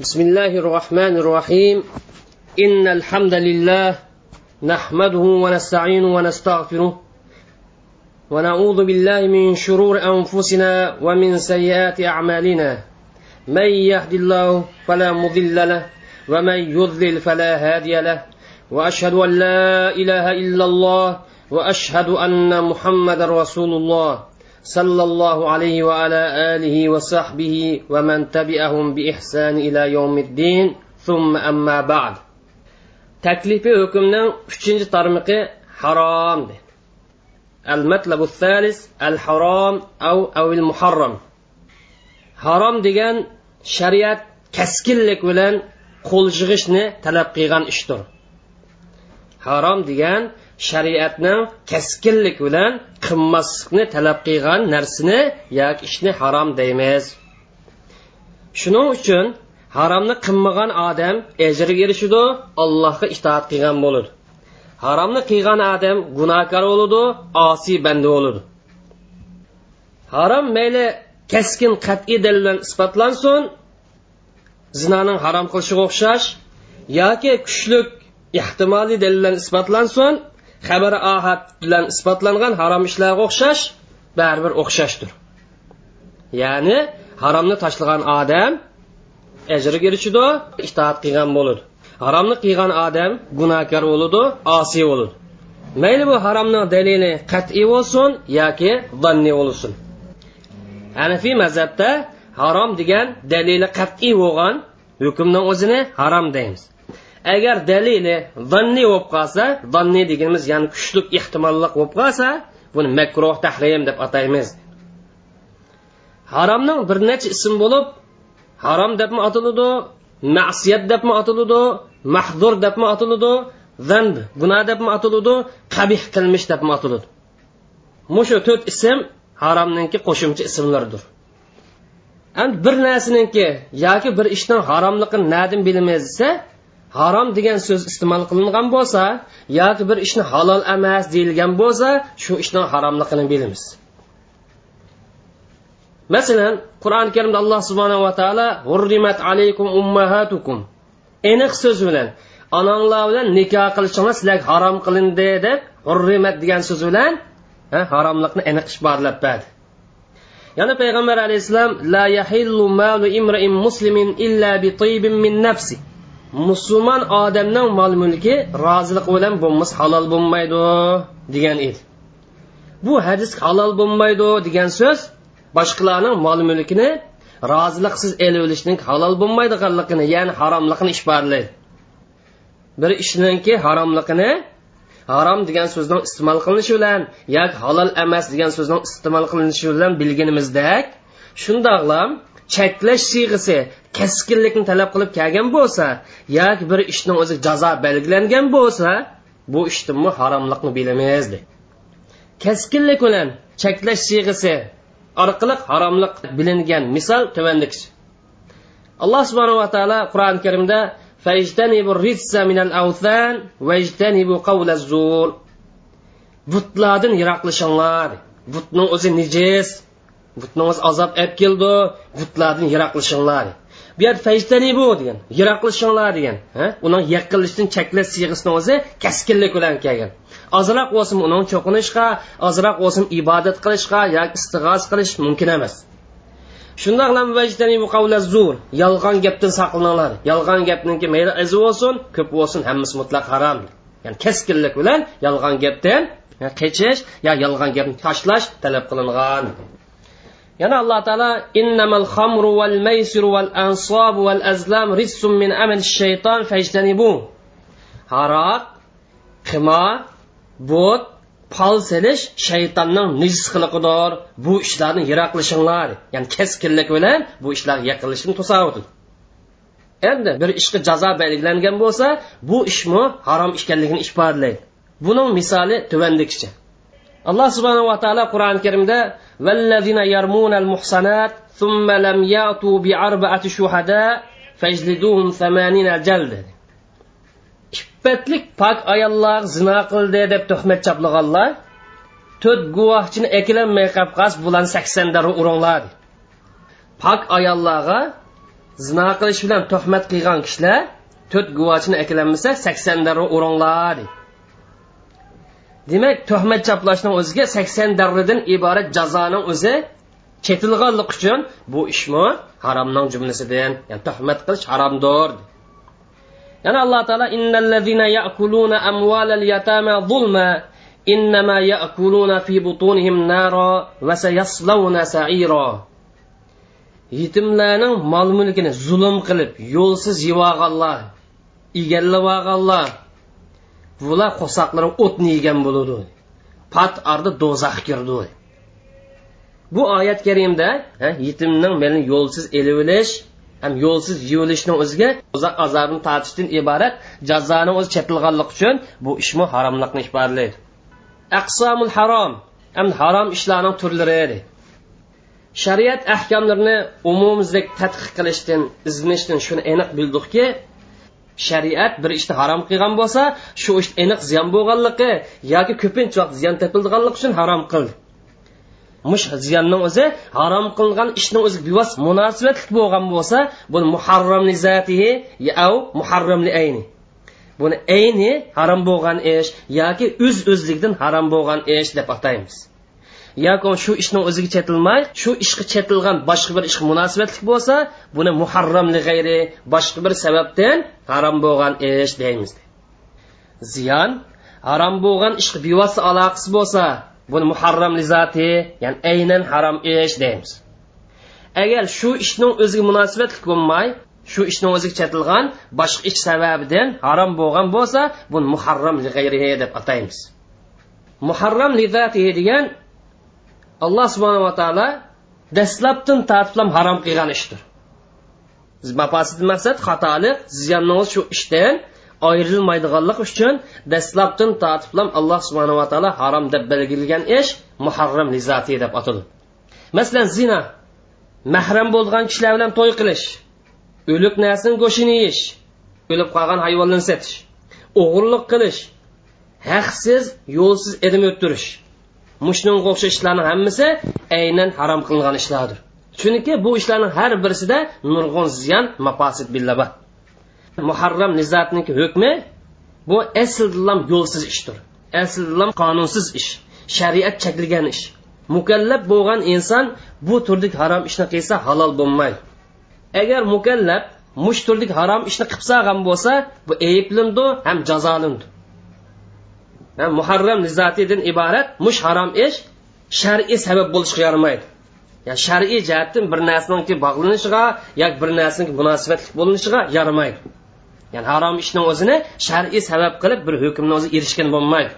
بسم الله الرحمن الرحيم. إن الحمد لله نحمده ونستعينه ونستغفره ونعوذ بالله من شرور أنفسنا ومن سيئات أعمالنا. من يهد الله فلا مضل له ومن يضلل فلا هادي له. وأشهد أن لا إله إلا الله وأشهد أن محمد رسول الله. صلى الله عليه وعلى آله وصحبه ومن تبعهم بإحسان إلى يوم الدين ثم أما بعد. تكليف حكمنا üçüncü tarmıqı haram المطلب الثالث الحرام أو أو المحرم. harom degan shariat kaskinlik bilan qo'l yig'ishni talab qilgan ishdir harom degan shariatning kaskinlik bilan qilmaslikni talab qilgan narsani yoki ishni harom deymiz. Shuning uchun haromni qilmagan odam ajriga erishidi allohga itoat qilgan bo'ladi haromni qilgan odam gunohkor bo'ladi osiy banda bo'ladi harom mayli kaskin qat'iy dalil bilan isbotlansin zinoning harom qilishiga o'xshash yoki kuchlik ehtimoliy dalil bilan isbotlansin xabar ahad bilan isbotlangan harom ishlarga o'xshash baribir o'xshashdir. Ya'ni haromni tashlagan odam ajriga erishidi itoat qilgan bo'ladi haromni qilgan odam gunohkor bo'ladi osiy bo'ladi mayli bu haromning dalili qat'iy bo'lsin yoki zanniy bo'lsin. Hanafiy mazhabda harom degan dalili qat'iy bo'lgan hukmni o'zini harom deymiz. Agar dalili zanniy bo'lib qolsa zanniy deganimiz ya'ni kuchli ehtimolliq bo'lib qolsa buni makruh tahrim deb ataymiz. Haromning bir necha ism bo'lib harom debmi atiladi ma'siyat debmi atiladi mahzur debmi atiladi zanb gunoh debmi atiladi qabih qilmish debmi atiladi. Mushu to'rt ism haromninki qo'shimcha ismlardir. Endi bir narsaniki yoki bir ishning haromligini nadin bilamiz desa harom degan so'z iste'mol qilingan bo'lsa yoki bir ishni halol emas deyilgan bo'lsa shu ishning haromligini bilamiz. Masalan qur'oni karimda alloh subhanava taolo hurrimat alaykum ummahatukum. Aniq so'z bilan onanglar bilan nikoh qilishinglar sizlarga harom qilindi deb hurrimat degan so'z bilan haromlikni aniq isbotlab berdi yana payg'ambar alayhissalom la yahillu malu imrain muslimin illa bi tayyibin min nafsi. Musulmon odamning mol mulki rozilik bilan bo'lmas halol bo'lmaydi degan edi. Bu hadis halol bo'lmaydi degan so'z boshqalarning mol mulkini roziliqsiz elib olishning halol bo'lmaydiganligini ya'ni haromligini ishborlaydi bir ishninki haromligini harom degan so'zning iste'mol qilinishi bilan yoki halol emas degan so'zning iste'mol qilinishi bilan bilganimizdek shundoqlam cheklash siyg'isi keskinlikni talab qilib kelgan bo'lsa yoki bir ishning o'zi jazo belgilangan bo'lsa bu ishni haromliqni bilamiz de keskinlik bilan cheklash siyg'isi orqali haromliq bilingan misol tuvandiki alloh subhanava taolo qur'oni karimda butlardan yiroqlashinglar butning o'zi nijis butning azob olib keldi butlardan yiroqlashinglar bu yer fajtani bu degan. Yiroqlashinglar degan. Uning yaqinlashdan cheklash siyg'isini o'zi kaskinlik bilan kelgan. Ozroq bo'lsin uning cho'qinishga ozroq bo'lsin ibodat qilishga yoki istig'oz qilish mumkin emas. Shundoq yolg'on gapdan saqlaninglar. Yolg'on gapniki mayli izi bo'lsin ko'p bo'lsin hammasi mutlaq harom. Ya'ni keskinlik bilan yolg'on gapdan kechish yo yolg'on gapni tashlash talab qilingan. Yana alloh taolo innamal xamru val maysir val ansab val azlam rissum min amal shayton fajtanibu. Haroq qimor but pol selish shaytonning nijisqiliqidir bu ishlarni yiroqlashinglar ya'ni keskinlik bilan bu ishlarga yaqinlashishni to'savdi endi bir ishga jazo belgilangan bo'lsa bu ishmi harom ekanligini ifodalaydi buning misoli tuvandikicha alloh subhanava taolo qur'oni karimda vallazina yarmunal muhsanat thumma lam yatu bi arbaati shuhada fajliduhum samanina jal dedi ippatlik pok ayollar zino qildi deb tuhmat chaplaganlar to'rt guvohchini ekilanmay qolib bulan saksonda uringlar pok ayollarga zino qilish bilan tuhmat qilgan kishilar to'rt guvohchini ekilanmasa saksonda uringlar deydi demak tuhmat chaplashning o'ziga sakson darradan iborat jazoning o'zi chetilganlik uchun bu ishmi haromning jumlasidan ya'ni tuhmat qilish haromdir yana alloh taolo innallazina ya'kuluna amvalal yatama zulma innama ya'kuluna fi butunihim nara va sayaslawna sa'ira. Yetimlarning mol mulkini zulm qilib yo'lsiz yevolganlar egallab olganlar bular qo'saqlari o'tni yegan bo'ladi pat arda do'zax kirdi. Bu oyat karimda yetimning meni yo'lsiz elivilish ham yo'lsiz yuvilishning o'ziga uzoq azobini tortishdan iborat jazoni o'zi chetilganlik uchun bu ishmi haromlikni ifodalaydi aqsomul harom ham harom ishlarning turlari shariat ahkomlarini umumizlik tadqiq qilishdan izlanishdan shuni aniq bildikki shariat bir ishni harom qilgan bo'lsa shu ish aniq ziyon bo'lganligi yoki ko'pincha vaqt ziyon topilganligi uchun harom qildi mush ziyonning o'zi harom qilingan ishning o'zi bevos munosabatli bo'lgan bo'lsa buni muharramli zatihi au muharramli ayni. Buni ayni harom bo'lgan ish yoki o'z öz o'zligidan harom bo'lgan ish deb ataymiz. Yoki shu ishning o'ziga chetilmay shu ishga chetilgan boshqa bir ishga munosabatlik bo'lsa buni muharramli g'ayri boshqa bir sababdan harom bo'lgan ish deymiz. Ziyon harom bo'lgan ishga bevosita aloqasi bo'lsa buni muharram lizati ya'ni aynan harom ish deymiz. Agar shu ishning o'ziga munosabatlik bo'lmay shu ishning o'ziga chetilgan boshqa ish sababidan harom bo'lgan bo'lsa buni muharram g'ayrihi deb ataymiz. Muharram li zati degan alloh subhanava taolo dastlabdan tortiblam harom qilgan ishdir. Mafasid maqsad xatolik ziyonnoz shu ishdan ayrilmaydiganlik uchun dastlabdan tortiblam alloh subhanava taolo harom deb belgilagan ish muharram lizati deb ataladi masalan zina mahram bo'lgan kishilar bilan to'y qilish o'lik narsani go'shtini yeyish o'lib qolgan hayvonlarni setish o'g'irlik qilish haqsiz yo'lsiz edim o'ttirish. Mushunga o'xshash ishlarning hammasi aynan harom qilingan ishlardir. Chunki bu ishlarning har birisida nurg'un ziyon mafosid billaba muharram nizatniki hukmi bu aslilam yo'lsiz ishdir. Aslilam qonunsiz ish shariat cheklagan ish. Mukallab bo'lgan inson bu turdagi harom ishni qilsa halol bo'lmaydi. Agar mukallab mush turdagi harom ishni qilib bo'lsa bu ayblindi ham jazolindi muharram nizatidan iborat mush harom ish shar'iy sabab bo'lishga yaramaydi ya'ni shar'iy jihatdan bir narsaniki bog'lanishiga yoki bir narsaniki munosabatli bo'linishiga yaramaydi ya'ni harom ishning o'zini shar'iy sabab qilib bir hukmni o'zi erishgan bo'lmaydi.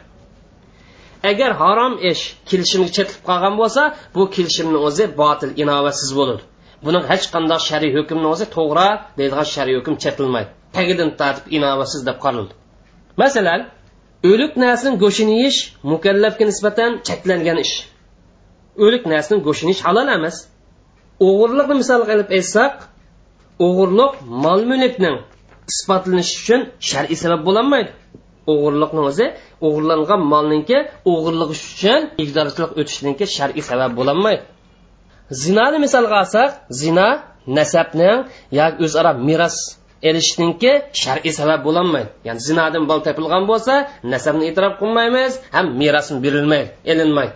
Agar harom ish kelishimga chetilib qolgan bo'lsa bu kelishimni o'zi botil inovatsiz bo'ladi buni hech qanday shar'iy hukmni o'zi to'g'ri deydigan shar'iy hukm chetilmaydi. Tagidan tortib inovatsiz deb qaraldi masalan o'lik narsani go'shtini yeyish mukallafga nisbatan cheklangan ish. O'lik narsani go'shtini yeyish halol emas. O'g'irlikni misol qilib aytsak o'g'irlik mol mulkning isbotlanishi uchun shar'iy sabab bo'lolmaydi o'g'irlikni o'zi o'g'irlangan molninki o'g'irlik uchun ijdorchilik o'tishniki shar'iy sabab bo'lolmaydi zinoni misolga olsak zina nasabning yoki o'zaro meros erishishdinki shar'iy sabab bo'lolmaydi ya'ni zinodan bola topilgan bo'lsa nasabni e'tirof qilmaymiz ham merosni berilmaydi elinmaydi.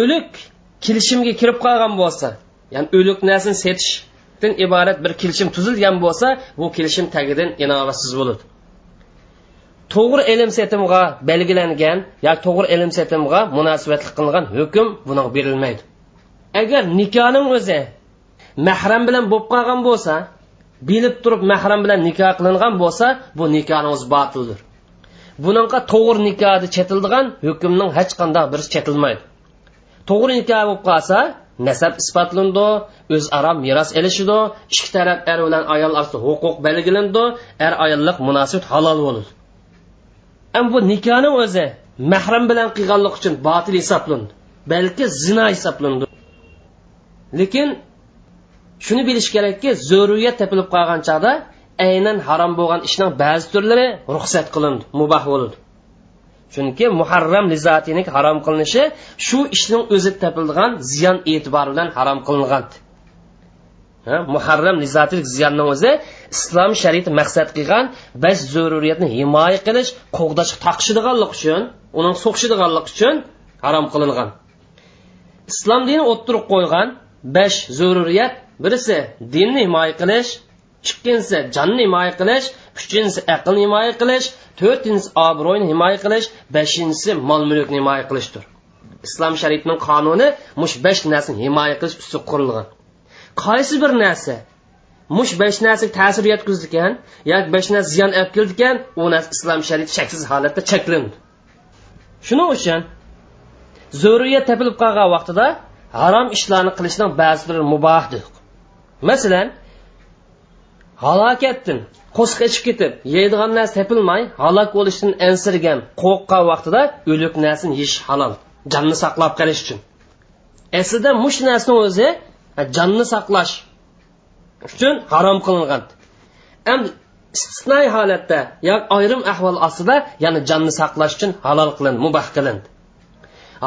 O'lik kelishimga kirib qolgan bo'lsa ya'ni o'lik narsani setishdan iborat bir kelishim tuzilgan bo'lsa bu kelishim tagidan inobatsiz bo'ladi. To'g'ri ilm setimga belgilangan yoki to'g'ri ilm setimga munosabatli qilingan hukm buni berilmaydi. Agar nikohning o'zi mahram bilan bo'lib qolgan bo'lsa bilib turib mahram bilan nikoh qilingan bo'lsa bu nikohni o'zi botildir. Buningga to'g'ri nikohni chetildigan hukmning hech qanday biri chetilmaydi. To'g'ri nikoh bo'lib qolsa nasab isbotlandi o'zaro meros elishidi ikki taraf er bilan ayol orasida huquq belgilandi er ayollik munosabat halol bo'ladi am bu nikohni o'zi mahram bilan qilganlik uchun botil hisoblandi balki zino hisoblandi. Lekin shuni bilish kerakki zaruriyat topilib qolgan chog'da aynan harom bo'lgan ishning ba'zi turlari ruxsat qilindi muboh bo'ladi chunki muharram lizatinik harom qilinishi shu ishning o'zi topilgan ziyon e'tibori bilan harom qilingan. Muharram lizatilik ziyonni o'zi islom shariati maqsad qilgan besh zaruriyatni himoya qilish qo'g'dash taqishadiganlik uchun uning so'qishadiganlik uchun harom qilingan. Islom dini o'ttirib qo'ygan besh zaruriyat birisi dinni himoya qilish ikkinchisi jonni himoya qilish uchinchisi aqlni himoya qilish to'rtinchisi obro'yni himoya qilish beshinchisi mol mulkni himoya qilishdir. Islom shariatining qonuni mush besh narsani himoya qilish ustida qurilgan. Qaysi bir narsa mush besh narsaga ta'sir yetkazdi ekan yoki besh narsa ziyon olib keldi ekan u narsa islom shariati shaksiz holatda cheklandi shuning uchun zo'riyat topilib qolgan vaqtida harom ishlarni qilishning ba'zilari mubohdir. Masalan halokatdan qo'shiq ichib ketib yeydigan narsa topilmay halok bo'lishdan ansirgan qo'rqqan vaqtida o'lik narsani yeyish halol. Jonni saqlab qolish uchun. Aslida mush narsani o'zi e, jonni saqlash uchun harom qilingan. Endi istisnoy holatda yoki ayrim ahvol ostida ya'ni jonni saqlash uchun halol qilindi mubah qilindi.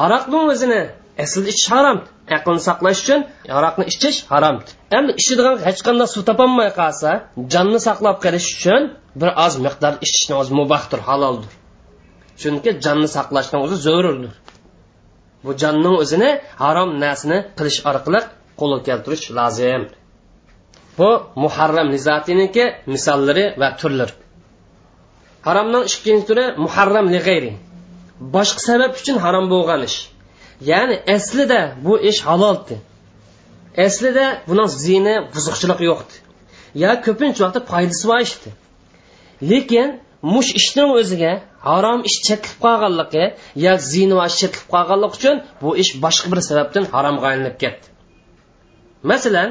Aroqni o'zini E, asl ichish harom aqlni saqlash uchun aroqni ichish harom endi ichadigan hech qanday suv topolmay qolsa jonni saqlab qolish uchun bir oz miqdor ichishni o'zi mubahdir haloldir. Chunki jonni saqlashni o'zi zarurdir. Bu jonning o'zini harom narsani qilish orqali qo'lga keltirish lozim. Bu muharram lizatiniki misollari va turlari haromning ikkinchi turi muharram lig'ayri boshqa sabab uchun harom bo'lgan ish. Ya'ni aslida bu ish haloldi aslida buni zini buzuqchilik yo'qdi yo ko'pincha vaqtda foydasi bor ishdi lekin mush ishning o'ziga harom ish cheklib qolganligi yo zini va cheklib qolganligi uchun bu ish boshqa bir sababdan haromga aylanib ketdi. Masalan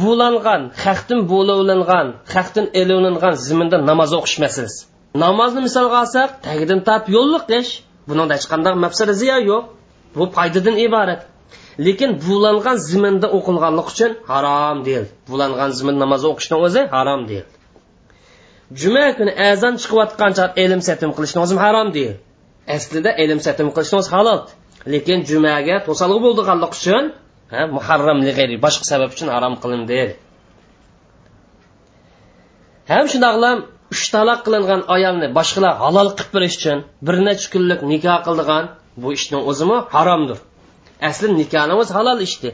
bulangan haqdan bo'lovlangan haqdan elovlangan ziminda namoz o'qish masalasi namozni misolga olsak tagidan tap yo'lliq ish buningda hech qanday mafsada ziyo yo'q. Bu foydadan iborat. Lekin bulangan ziminda o'qilganlik uchun harom deyildi bulangan zimin namoz o'qishni o'zi harom deyildi juma kuni azon chiqayotgan chaq ilm satim qilishni o'zi harom deyildi aslida ilm satim qilishni o'zi halol. Lekin jumaga to'salg'i bo'lganlik uchun muharramli boshqa sabab uchun harom qilindi ham shundoqlam uch taloq qilingan ayolni boshqalar halol qilib berish uchun bir necha kunlik nikoh qildigan bu ishning o'zimi haromdir. Asli nikohni halol ishdi.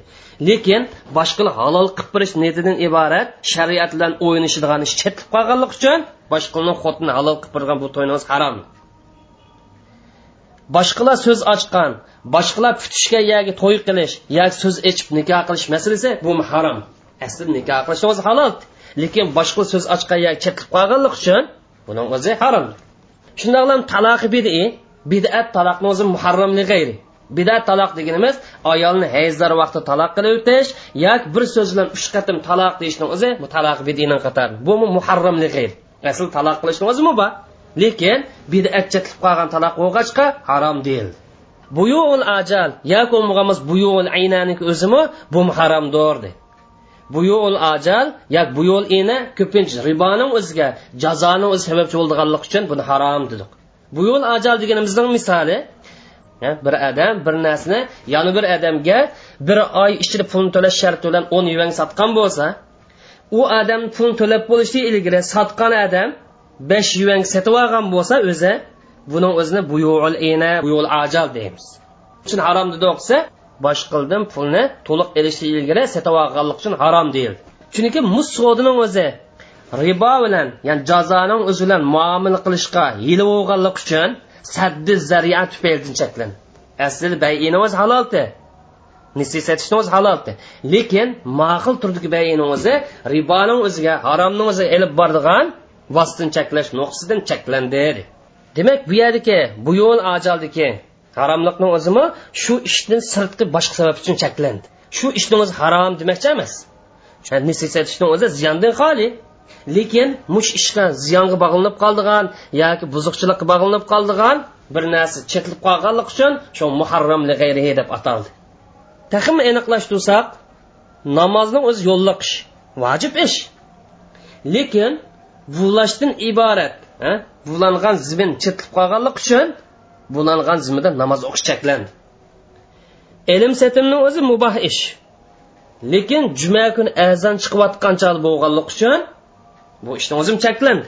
Lekin boshqalar halol qilib berish niyatidan iborat shariat bilan o'ynashadigan ish chetlib qolganlik uchun boshqani xotini halol qilib bergan bu to'yni harom. Boshqalar so'z ochgan boshqalar putishga yoki to'y qilish yoki so'z ichib nikoh qilish masalasi bu harom. Asli nikoh qilish o'zi halol. Lekin boshqa so'z ochgan yoki chetlib qolganlik uchun buning o'zi harom. Shundoqlam taloqi bidi bidat taloqni o'zi muharramli g'ayri bidat taloq deganimiz ayolni hayzlar vaqti taloq qilib o'tish yoki bir so'z bilan uch qatim taloq deyishni o'zi bu taloq bidini qatar bu muharramli g'ayri asl taloq qilishni o'zi bor lekin bidatcha qilib qolgan taloq bo'lg'achqa harom deyildi. Buyul ajal yoki bo'lmaganmiz buyul aynaniki o'zimi bu haromdir deydi bu yo'l ajal yoki bu yo'l ena ko'pincha riboning o'ziga jazoni o'zi sababchi bo'lganligi uchun buni harom dedik. Bu yo'l ajal deganimizning misoli bir odam bir narsani yana bir odamga bir oy ichida pulni to'lash sharti bilan o'n yuan sotgan bo'lsa u odam pulni to'lab bo'lishi ilgari sotgan odam besh yuan sotib olgan bo'lsa o'zi buning o'zini buyul ena bu ajal deymiz. Uchun harom dedi o'qisa boshqildim pulni to'liq elishdan ilgari sotib olganlik uchun harom deyildi. Chunki muz sodining o'zi ribo bilan ya'ni jazoning o'zi bilan muomala qilishga yili bo'lganlik uchun saddi zariya tufaylidan cheklan asli bayini o'zi haloldi nisi sotishni o'zi haloldi lekin ma'qul turdagi bayini o'zi riboning o'ziga haromni o'ziga ilib bordigan vositani cheklash nuqsidan cheklandi demak bu yerdagi bu yo'l ajaldiki haromlikni o'zimi shu ishdan sirtqi boshqa sabab uchun cheklandi shu ishni o'zi harom demoqchi emas. Nisi sotishni o'zi ziyondan xoli. Lekin mush ishga ziyonga bog'linib qoldigan yoki buzuqchilikqa bog'linib qoldigan bir narsa chetlib qolganlik uchun shu muharramli g'ayrihi deb ataldi. Taxmin aniqlashtirsak namozning namozni o'zi yo'lliq ish vojib ish. Lekin buvlashdan iborat bulangan zimin chetlib qolganlik uchun bulangan zimida namoz o'qish cheklandi. Ilm setimni o'zi muboh ish. Lekin juma kuni azon chiqayotgan chog bo'lganligi uchun bu ishni o'zim cheklandi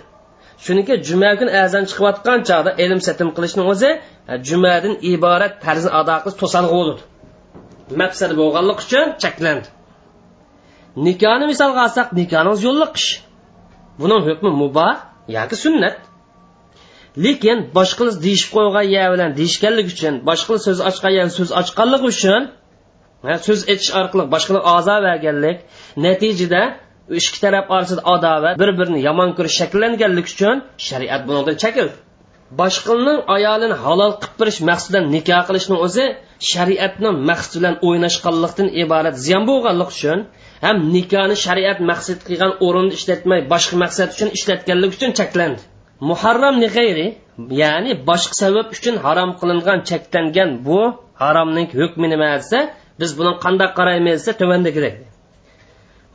shuniki juma kuni azon chiqayotgan chog'da ilm satim qilishni o'zi e, jumadan iborat tarzni ado qilish to'salg'i bo'ladi maqsadi bo'lganligi uchun cheklandi nikohni misolga olsak nikohni yo'lliq ish buning hukmi muboh yoki sunnat. Lekin boshqalar deyishib qo'ygan ya bilan deyishganligi uchun boshqalar so'z ochgan ya so'z ochganligi uchun so'z aytish orqali boshqalar a'zo berganlik natijada ikki taraf orasida adovat bir birini yomon ko'rish shakllanganligi uchun shariat bundan chekildi boshqaning ayolini halol qilib berish maqsadidan nikoh qilishning o'zi shariatni maqsad bilan o'ynashganlikdan iborat ziyon bo'lganligi uchun ham nikohni shariat maqsad qilgan o'rinda ishlatmay boshqa maqsad uchun ishlatganligi uchun cheklandi muharram g'ayri ya'ni boshqa sabab uchun harom qilingan cheklangan bu haromning hukmi nima desa biz buni qanday qaraymiz desa tovandagidek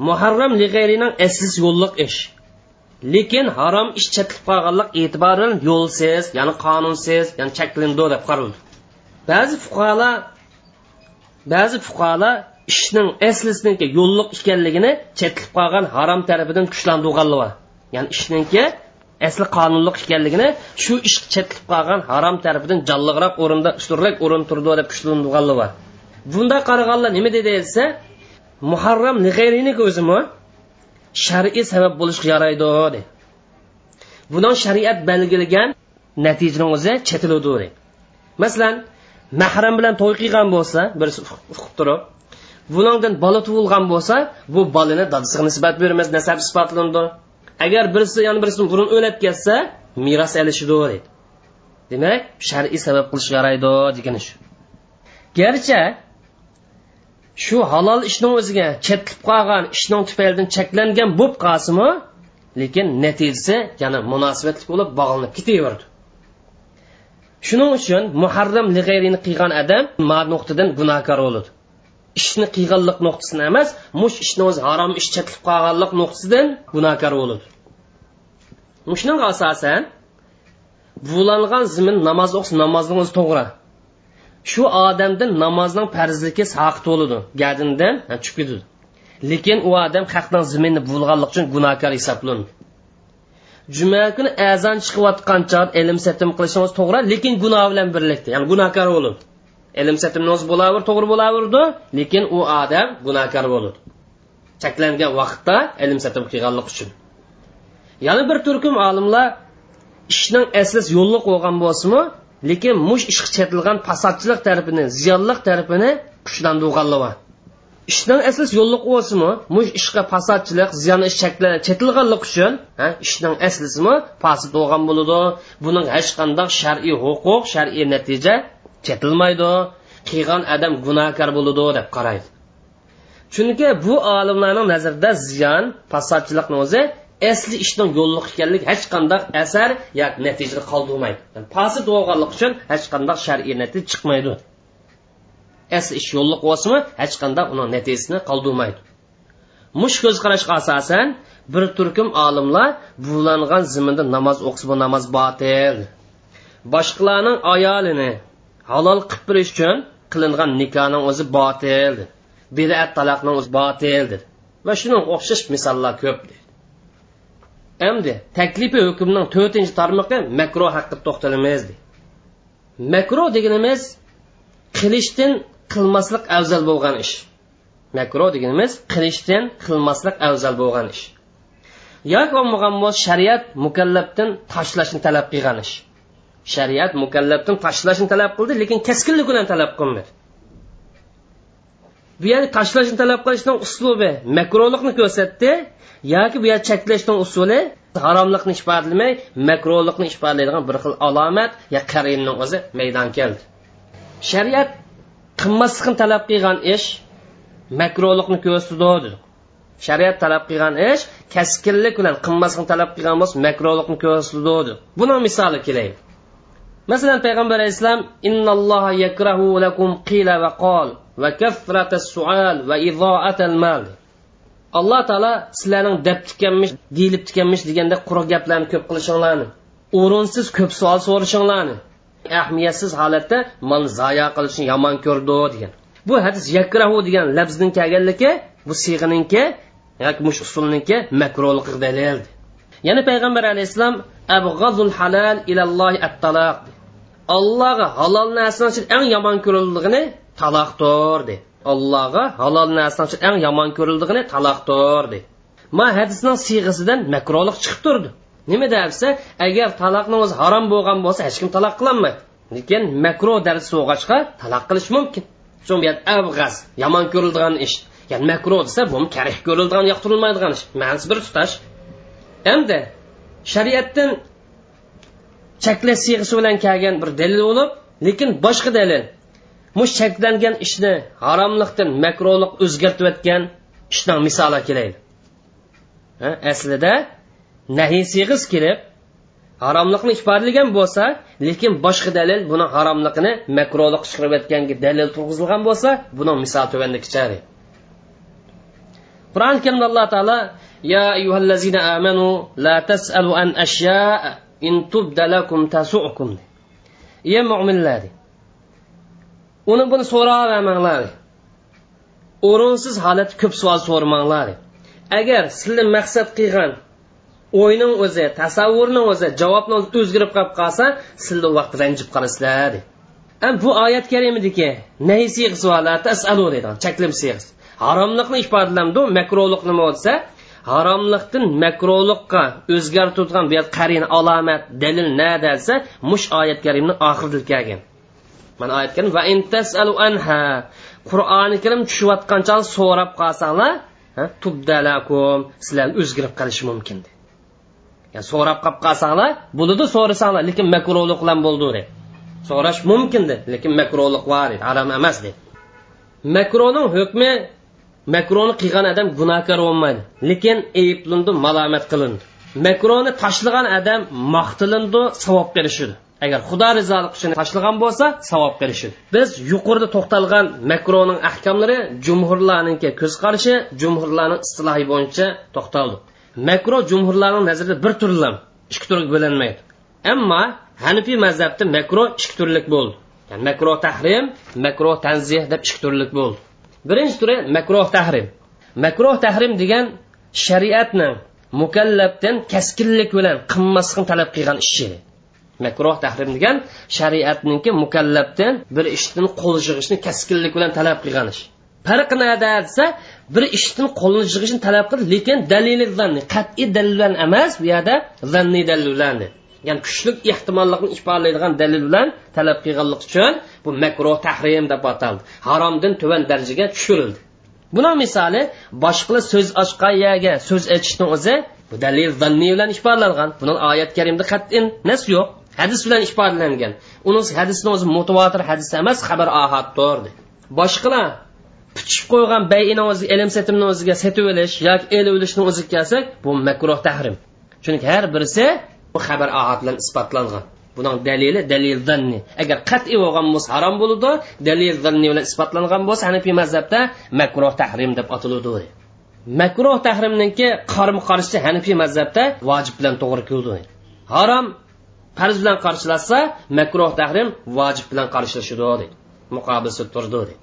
muharram lig'ayrining aslis yo'lliq ish. Lekin harom ish chetlib qolganlik e'tiboran yo'lsiz ya'ni qonunsiz ya'ni cheklandi deb qaraldi. Ba'zi fuqarolar ba'zi fuqarolar ishning aslisiniki yo'lliq ekanligini chetlib qolgan harom tarafidan kuchlantirganlar ya'ni ishninki asli qonunliq ekanligini shu ish chetlib qolgan harom tarafidan jonliroq o'rinda ustunroq o'rin turdi deb kuchlantirganlar bor. Bunda qaraganlar nima dedi desa muharram nig'ayriniki o'zimi shar'iy sabab bo'lishga yaraydi de. Budan shariat belgilagan natijani o'zi chetiladi masalan mahram bilan to'y qilgan bo'lsa birisi uqib turib bundan bola tug'ilgan bo'lsa bu bolani dadasiga nisbat bermas nasab sifatlandi agar birisi yana birisini burun o'lib ketsa meros alishidi deydi demak shar'iy sabab qilish yaraydi degani shu. Garchi shu halol ishning o'ziga chetlib qolgan ishning tufaylidan cheklangan bo'lib qolsimi lekin natijasi yana munosabatli bo'lib bog'lanib ketaverdi. Shuning uchun muharram lig'ayrini qilgan odam ma nuqtadan gunohkor bo'ladi ishni qilganlik nuqtasidan emas mush ishni o'zi harom ish chetlib qolganlik nuqtasidan gunohkor bo'ladi shuning asosan bulangan zimin namoz o'qisa namozning o'zi to'g'ri. Shu odamdan namozning farzligi saqit bo'ladi. Gadindan tushib ketadi. Lekin u odam haqdan zimini bulg'anlik uchun gunohkor hisoblanadi. Juma kuni azon chiqayotgan chog ilm satim qilishingiz to'g'ri lekin gunoh bilan birlikda ya'ni gunohkor bo'ladi. Ilm satimnoz bo'laver to'g'ri bo'laverdi lekin u odam gunohkor bo'ladi. Cheklangan vaqtda ilm satim qilganlik uchun. Yana bir turkum olimlar ishning asli yo'lliq bo'lgan bo'lsinmi? Lekin mush ish chetilgan fasodchilik tarafini ziyonliq tarafini kuchlandirganlar ishning asli yo'lliq bo'lsinmi mush ishga fasodchilik ziyon ish chetilganlik uchun ishning aslisimi? Fasid bo'lgan bo'ladi. Buning hech qanday shar'iy huquq shar'iy natija chetilmaydi. Qilgan odam gunohkor bo'ladi deb qaraydi. Chunki bu olimlarning nazarida ziyon fasodchilikni o'zi asli ishdan yo'lliq ekanlik hech qanday asar yoki natija qoldirmaydi. Yani fasid bo'lganlik uchun hech qanday shar'iy natija chiqmaydi. Asli ish yo'lliq bo'lsinmi hech qanday uni natijasini qoldirmaydi. Mush ko'zqarashga asosan bir turkum olimlar bulangan ziminda namoz o'qisa bu namoz botil. Boshqalarning ayolini halol qilib berish uchun qilingan nikohning o'zi botil. Bidat taloqning o'zi botildir. Va shunga o'xshash misollar ko'p endi taklifi hukmning to'rtinchi tarmoqi makro haqida to'xtalamiz makro deganimiz qilishdan qilmaslik afzal bo'lgan ish. Makro deganimiz qilishdan qilmaslik afzal bo'lgan ish. Yoki bo'lmagan bo'lsa shariat mukallabdan tashlashni talab qilgan ish. Shariat mukallabdan tashlashni talab qildi lekin keskinlik bilan talab qilmadi. Bu yer tashlashni talab qilishning uslubi makrolikni ko'rsatdi yoki bu yer cheklashning usuli haromlikni ifodalamay makrolikni ifodalaydigan bir xil alomat yo qarinning o'zi maydon keldi. Shariat qilmaslikni talab qilgan ish makrolikni ko'rsatdi shariat talab qilgan ish kaskinlik bilan qilmaslikni talab qilgan bo'lsa makrolikni ko'rsatdi buni misoli kelaylik masalan payg'ambar alayhissalom innalloha yakrahu lakum qila va qol va kafrata sual va izoatal mal. Alloh taolo sizlarning deb tikanmish deyilib tikanmish deganda quruq gaplarni ko'p qilishinglarni o'rinsiz ko'p savol so'rashinglarni ahamiyatsiz holatda mol zoya qilishni yomon ko'rdi degan. Bu hadis yakrahu degan labzning kelganligi bu siyg'ininki yoki mush usulniki makruhlik dalil yana payg'ambar alayhissalom abg'azul halal ilallohi at-taloq allohga halol narsani eng yomon ko'rildigini taloqdir dedi. allohga halol narsani eng yomon ko'rildigini taloqdir dedi. ma hadisning siyg'isidan makruhlik chiqib turdi. Nima desa agar taloqning o'zi harom bo'lgan bo'lsa hech kim taloq qilolmaydi lekin makruh darsi so'g'achqa taloq qilish mumkin. Shu bu avg'az yomon ko'riladigan ish. Ya'ni makruh desa bu karih ko'riladigan yoqtirilmaydigan ish. Ma'nosi bir tutash. Endi shariatdan cheklash siyg'isi bilan kelgan bir dalil bo'lib lekin boshqa dalil. Mush cheklangan ishni haromlikdan makruhlik o'zgartiyotgan ishdan misoli kelaydi. Aslida nahiy siyg'is kelib haromlikni ifodalagan bo'lsa lekin boshqa dalil buni haromligini makruhlik chiqirayotganga dalil turg'izilgan bo'lsa buni misol tuvanda kichari qur'oni karimda alloh taolo ya ayyuhallazina amanu la tasalu an ashya in tubdalakum tasu'kum ye mo'minlar uni buni so'ravermanglar o'rinsiz holat ko'p savol so'ramanglar agar sizlar maqsad qilgan o'yning o'zi tasavvurning o'zi javobni o'zgarib qolib qolsa sizlar vaqt ranjib qolasizlar bu oyat karimidiki nayi siyg'isi deydi chaklim siyg'isi haromlikni ifodalamdi makruhlik nima bo'lsa haromlikdan makruhlikqa o'zgartiradigan bu qarin alomat dalil na desa mush oyat karimni oxirida kelgan. Mana oyat karim va intasalu anha qur'oni karim tushayotgan chog so'rab qolsanglar tubdalakum sizlar o'zgarib qolishi mumkin yani so'rab qolib qolsanglar bo'ladi so'rasanglar lekin makruhlik bilan bo'ldi deb so'rash mumkindi lekin makruhlik bor harom emas deb makruhning hukmi makroni qilgan odam gunohkor bo'lmaydi. Lekin ayblindi malomat qilindi. Makroni tashlagan odam maqtilindi savob berishidi agar xudo rizolik uchun tashlagan bo'lsa savob berishidi biz yuqorida to'xtalgan makroning ahkomlari jumhurlarniki ko'z qarashi jumhurlarning istilohi bo'yicha to'xtaldi. Makro jumhurlarning nazarida bir turlam ikki turga bo'linmaydi. Ammo hanifiy mazhabda makro ikki turlik bo'ldi. Ya'ni makro tahrim makro tanzih deb ikki turlik bo'ldi. Birinchi turi makruh tahrim. Makruh tahrim degan shariatni mukallabdan kaskinlik bilan qilmaslikni talab qilgan ishi makruh tahrim degan shariatniki mukallabdan bir ishdan qo'l yig'ishni kaskinlik bilan talab qilgan ish. Farqi nada desa bir ishdan qo'lni yig'ishni talab qildi lekin dalili zanni qat'iy dalil bilan emas bu yerda zanniy dalil bilan ya'ni kuchli ehtimollikni ifodalaydigan dalil bilan talab qilganlik uchun bu makruh tahrim deb ataldi. Haromdan tuvan darajaga tushirildi. Buni misoli boshqa so'z ochgan yerga so'z aytishni o'zi bu dalil zanniy bilan ifodalangan buni oyat karimda qat'in nas yo'q hadis bilan ifodalangan uni hadisni o'zi mutavotir hadis emas xabar ahaddir boshqalar pichib qo'ygan bayini o'zi ilm setimni o'ziga setib olish yoki elib olishni o'ziga kelsak bu makruh tahrim. Chunki har birisi bu xabar ahad bilan isbotlangan. Buning dalili dalil zanni. Agar qat'iy bo'lgan bo'lsa harom bo'ladi dalil zanni bilan isbotlangan bo'lsa hanafiy mazhabda makruh tahrim deb atiladi makruh tahrimniki qarama qarshi hanafiy mazhabda vojib bilan to'g'ri keldi. Harom farz bilan qarshilashsa makruh tahrim vojib bilan qarshilashadi muqobilsi turdi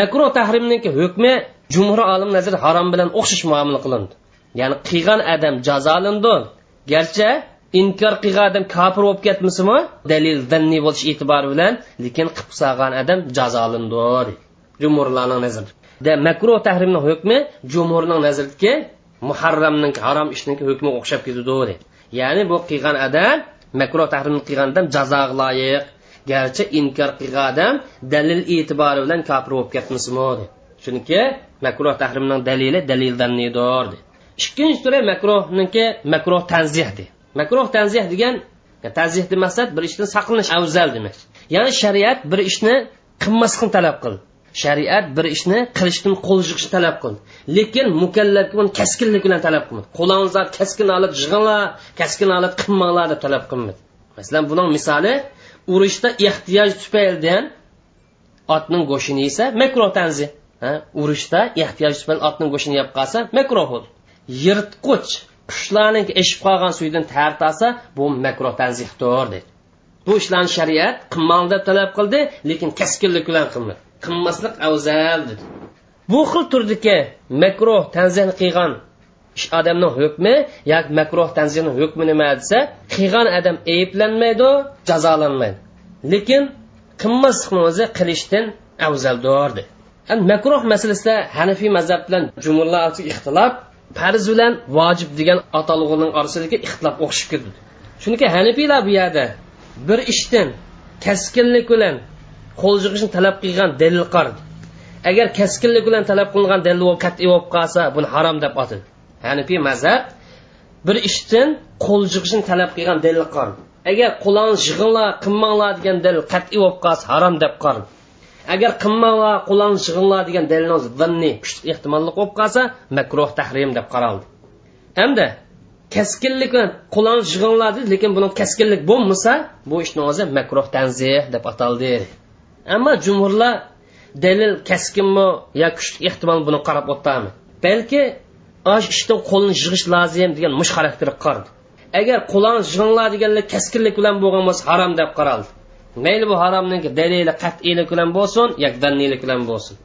makruh tahrimniki hukmi jumhur olim nazar harom bilan o'xshash muomala qilindi. Ya'ni qilgan odam jazolandi. Garchi inkor qilgan odam kofir bo'lib ketmasimi dalil zanniy bo'lish e'tibori bilan lekin qilib solgan odam jazolandi jumhurlarning nazarida. Makruh tahrimning hukmi jumhurning nazaridagi muharramning harom ishning hukmiga o'xshab ketadi. Ya'ni bu qilgan odam makruh tahrimni qilgan odam jazoga loyiq. Garchi inkor qilgan odam dalil e'tibori bilan kofir bo'lib ketmasmi chunki makruh tahrimning dalili dalildan zannidir ikkinchi turi makruhniki makruh tanzih makruh tanzih degan tanzihni maqsad bir ishdan saqlanish afzal demak. Ya'ni shariat bir ishni qilmaslikni talab qildi shariat bir ishni qilishdan qo'l yig'ishni talab qildi lekin mukallafga uni kaskinlik bilan talab qilmadi qo'lingizni kaskin olib yig'inglar kaskin olib qilmanglar deb talab qilmadi masalan buning misoli urushda ehtiyoj tufaylidan otning go'shtini yesa makruh tanzi urushda ehtiyoj tufayli otning go'shtini yeb qolsa makruh bo'ldi yirtqich qushlarning eshib qolgan suydan tartasa bu makruh tanzihdir dedi. Bu ishlarni shariat qilmang deb talab qildi lekin kaskinlik bilan qilmadi qilmaslik afzal dedi. Bu xil turdagi makruh tanzih qilgan ish odamning hukmi yoki makruh tanzihni hukmi nima desa qilgan odam ayblanmaydi jazolanmaydi. Lekin qilmaslikni o'zi qilishdan afzaldir makruh masalasida hanafiy mazhab bilan jumurlar ixtilof farz bilan vojib degan atalg'uning orasidagi ixtilof o'xshab ketdi chunki hanafiylar bu yerda bir ishdan kaskinlik bilan qo'l yig'ishni talab qilgan dalil qardi agar kaskinlik bilan talab qilingan dalil qat'iy bo'lib qolsa buni harom deb atadi hanifiy mazhab bir ishdan qo'l yig'ishni talab qilgan dalil qardi agar qo'lingni yig'inglar qilmanglar degan dalil qat'iy bo'lib qolsa harom deb qardi agar qilmanglar qo'lingni shig'inlar degan dalilni vanni kuchli ehtimolli bo'lib qolsa makruh tahrim deb qaraldi. Hamda keskinlik bilan qo'lni yig'inglar dedi lekin buni keskinlik bo'lmasa bu ishni o'zi makruh tanzih deb ataldi. Ammo jumhurlar dalil keskinmi yo kuchli ehtimol buni qarab o'tami balki osh ishdan qo'lni yig'ish lozim degan mush xarakteri qardi. Agar qo'lni yig'inglar deganlar keskinlik bilan bo'lgan bo'lsa harom deb qaraldi. Mayli bu haromniki dalili qat'iylik bilan bo'lsin yoki danniylik bilan bo'lsin.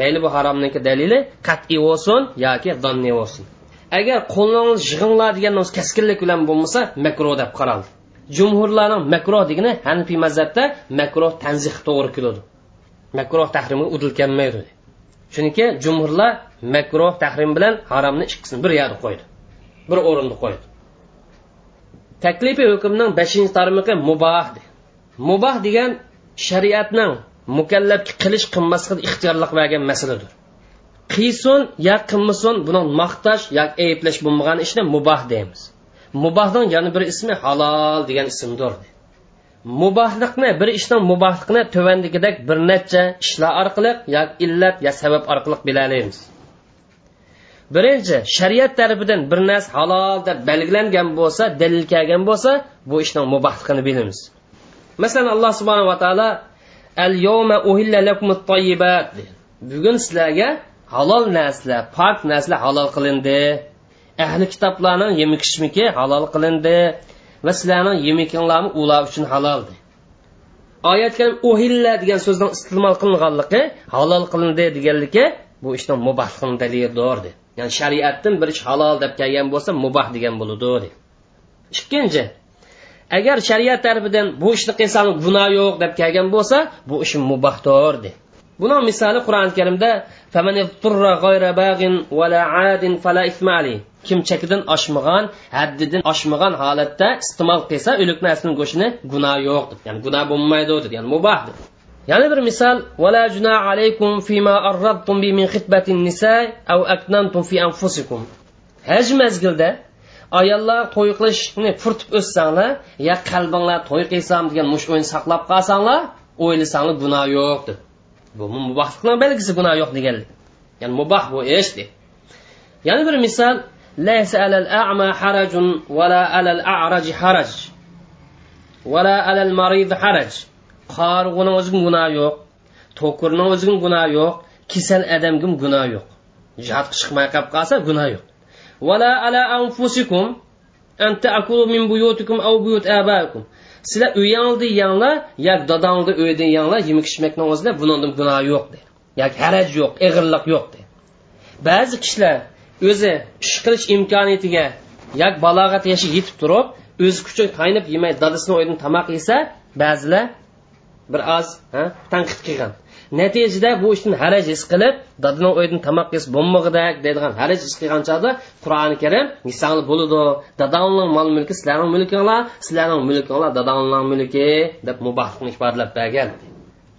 Mayli bu haromniki dalili qat'iy bo'lsin yoki danniy bo'lsin. Agar qo'llaringiz yig'inglar degan keskinlik bilan bo'lmasa makro deb qaraldi. Jumhurlarning makro degani hanfiy mazhabda makro tanzih to'g'ri keladi. Makro tahrimga udilkanmaydi chunki jumhurlar makro tahrim bilan haromni ikkisini bir yerda qo'ydi. Bir o'rinda qo'ydi. Taklifiy hukmning beshinchi tarmog'i muboh muboh degan shariatning mukallafga qilish qilmaslikda ixtiyorlik bergan masaladir. Qiysin yo qilmasin buni maqtash yoki ayblash bo'lmagan ishni muboh deymiz. Mubohning yana bir ismi halol degan ismdir. Mubohlikni bir ishning mubohlikni tuvandagidek bir necha ishlar orqali yoki illat yo sabab orqali bilalaymiz birinchi shariat tarafidan bir narsa halol deb belgilangan bo'lsa dalil kelgan bo'lsa bu ishning mubohligini bilamiz. Masalan alloh subhanava taolo al yawma uhilla lakum bugun sizlarga halol narsalar pok narsalar halol qilindi. Ahli kitoblarning yemi kishmiki halol qilindi va sizlarning yemakinglarni ular uchun haloldi oyatga uhilla degan so'zdan iste'mol qilinganligi halol qilindi deganligi bu ishning mubahligini dalilidir ya'ni shariatdan bir ish halol deb kelgan bo'lsa mubah degan bo'ladi ikkinchi agar shariat tarafidan bu ishni qilsang gunoh yo'q deb kelgan bo'lsa bu ish mubahdir de. Buni misoli qur'oni karimda kim chekidan oshmagan haddidan oshmagan holatda iste'mol qilsa o'lik narsani go'shtini gunoh yo'q deb ya'ni gunoh bo'lmaydi deb ya'ni mubah deb. Yana bir misol vala juna alaykum fima arradtum bi min xitbatin nisa aw aknantum fi anfusikum. Haj mazgilda ayollar to'y qilishni furtib o'ssanglar yo qalbinglar to'y qilsam degan mush o'yin saqlab qolsanglar o'ylasanglar gunoh yo'q deb. Bu mubohlikni belgisi gunoh yo'q deganlik ya'ni muboh bu ish de yana bir misol laysa alal a'ma harajun vala alal a'raji haraj. Vala alal marid haraj. Qorg'uni o'ziga gunoh yo'q to'kurni o'ziga gunoh yo'q kasal odamga gunoh yo'q. Jihatga chiqmay qolib qolsa gunoh yo'q. ولا على أنفسكم أن تأكلوا من بيوتكم أو بيوت آبائكم sizlar uyingda yanglar yoki dadangda uyda yanglar yemak ichmakni o'zida bundan gunoh yo'q deydi yoki haraj yo'q ig'irlik yo'q deydi ba'zi kishilar o'zi ish qilish imkoniyatiga yoki balog'at yoshi yetib turib o'z kuchi qaynab yemay dadasini uydan tomoq yesa ba'zilar bir oz tanqid qilgan Natijada bu ishdan haraj his qilib dadani uydan tomoq yesa bo'lmag'idak deydigan haraj his qilgan chog'da qur'oni karim misol bo'ladi dadangning mol mulki sizlarning mulkinglar sizlarning mulkinglar dadangning mulki deb mubohlikni ifodalab bergan.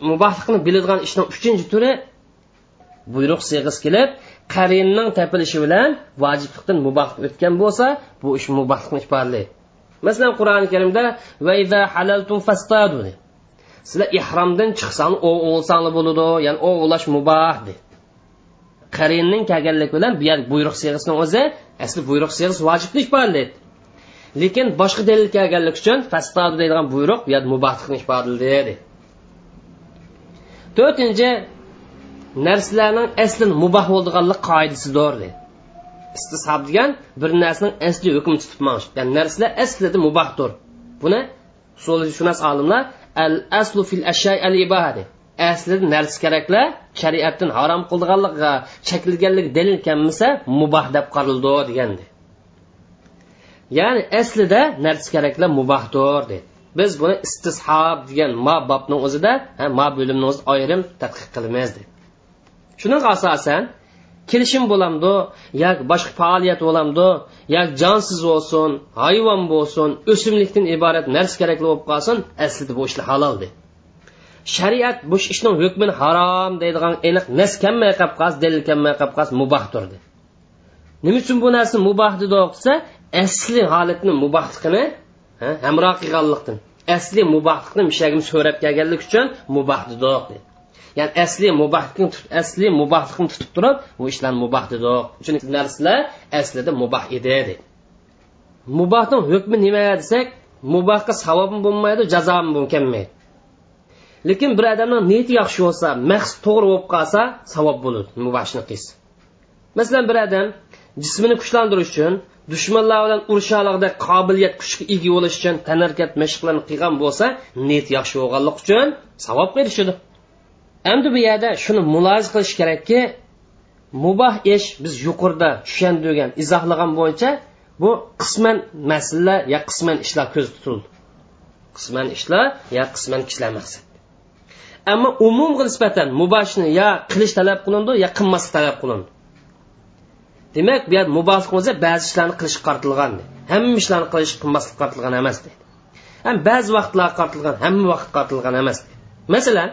Mubohlikni biladigan ishning uchinchi turi buyruq siyg'isi kelib qarinning tapilishi bilan vojiblikdan mubohlik o'tgan bo'lsa bu ish mubohlikni ifodalaydi. Masalan qur'oni karimda va halaltum fastadu sizlar ihromdan chiqsang o'g'ilsanglar bo'ladi ya'ni o'g'irlash muboh deydi qarinning kelganligi bilan bu yer buyruq siyg'isini o'zi asli buyruq siyg'isi vojibni ifodalaydi lekin boshqa dalil kelganlik uchun fastadu deydigan buyruq bu yer mubohlikni ifodalaydi to'rtinchi narsalarning aslin muboh bo'ldiganlik qoidasidir deydi istisob degan bir narsaning asli hukm tutib ya'ni narsalar aslida mubohdir. Buni usulishunos olimlar al aslu fil ashay al ibada aslida narsa keraklar shariatdan harom qildiganligiga chekilganligi dalil kelmasa muboh deb qaraldi degandi. Ya'ni aslida narsa keraklar mubohdir dedi. Biz buni istishob degan ma bobni o'zida ma bo'limni o'zida ayrim tadqiq qilamiz dedi. Shuning asosan kelishim bo'lamdi yoki boshqa faoliyat bo'lamdi yoki jonsiz bo'lsin hayvon bo'lsin o'simlikdan iborat narsa kerakli bo'lib qolsin aslida bu ishlar halol deydi shariat bu ishning hukmini harom deydigan aniq nas kammay qolib qolsa dalil kammay qolib qolsa mubohdir nima uchun bu narsa muboh dedi desa asli holatni mubohligini hamroh qilganlikdan asli mubohlikni mishagim so'rab kelganlik uchun muboh dedi ya'ni asli mubahlikni asli mubahlikni tutib turib bu ishlar muboh dedi. Chunki narsalar aslida muboh edi dedi. Mubohning hukmi nima desak mubohga savobim bo'lmaydi jazom bo'lmaydi lekin bir odamning niyati yaxshi bo'lsa maqsad to'g'ri bo'lib qolsa savob bo'ladi mubahni qilsa. Masalan bir odam jismini kuchlantirish uchun dushmanlar bilan urishaliqda qobiliyat kuchga ega bo'lish uchun tanarkat mashqlarni qilgan bo'lsa niyat yaxshi bo'lganlik uchun savob erishadi endi bu yerda shuni mulohaza qilish kerakki muboh ish biz yuqorida tushundirgan izohlagan bo'yicha bu qisman masalalar yo qisman ishlar ko'z tutildi. Qisman ishlar yo qisman kishilar maqsad ammo umumga nisbatan muboshni yo qilish talab qilindi yo qilmaslik talab qilindi. Demak bu yer mubohlik bo'lsa ba'zi ishlarni qilish qartilgan hamma ishlarni qilish qilmaslik qartilgan emas deydi ham ba'zi vaqtlar qartilgan hamma vaqt qartilgan emas masalan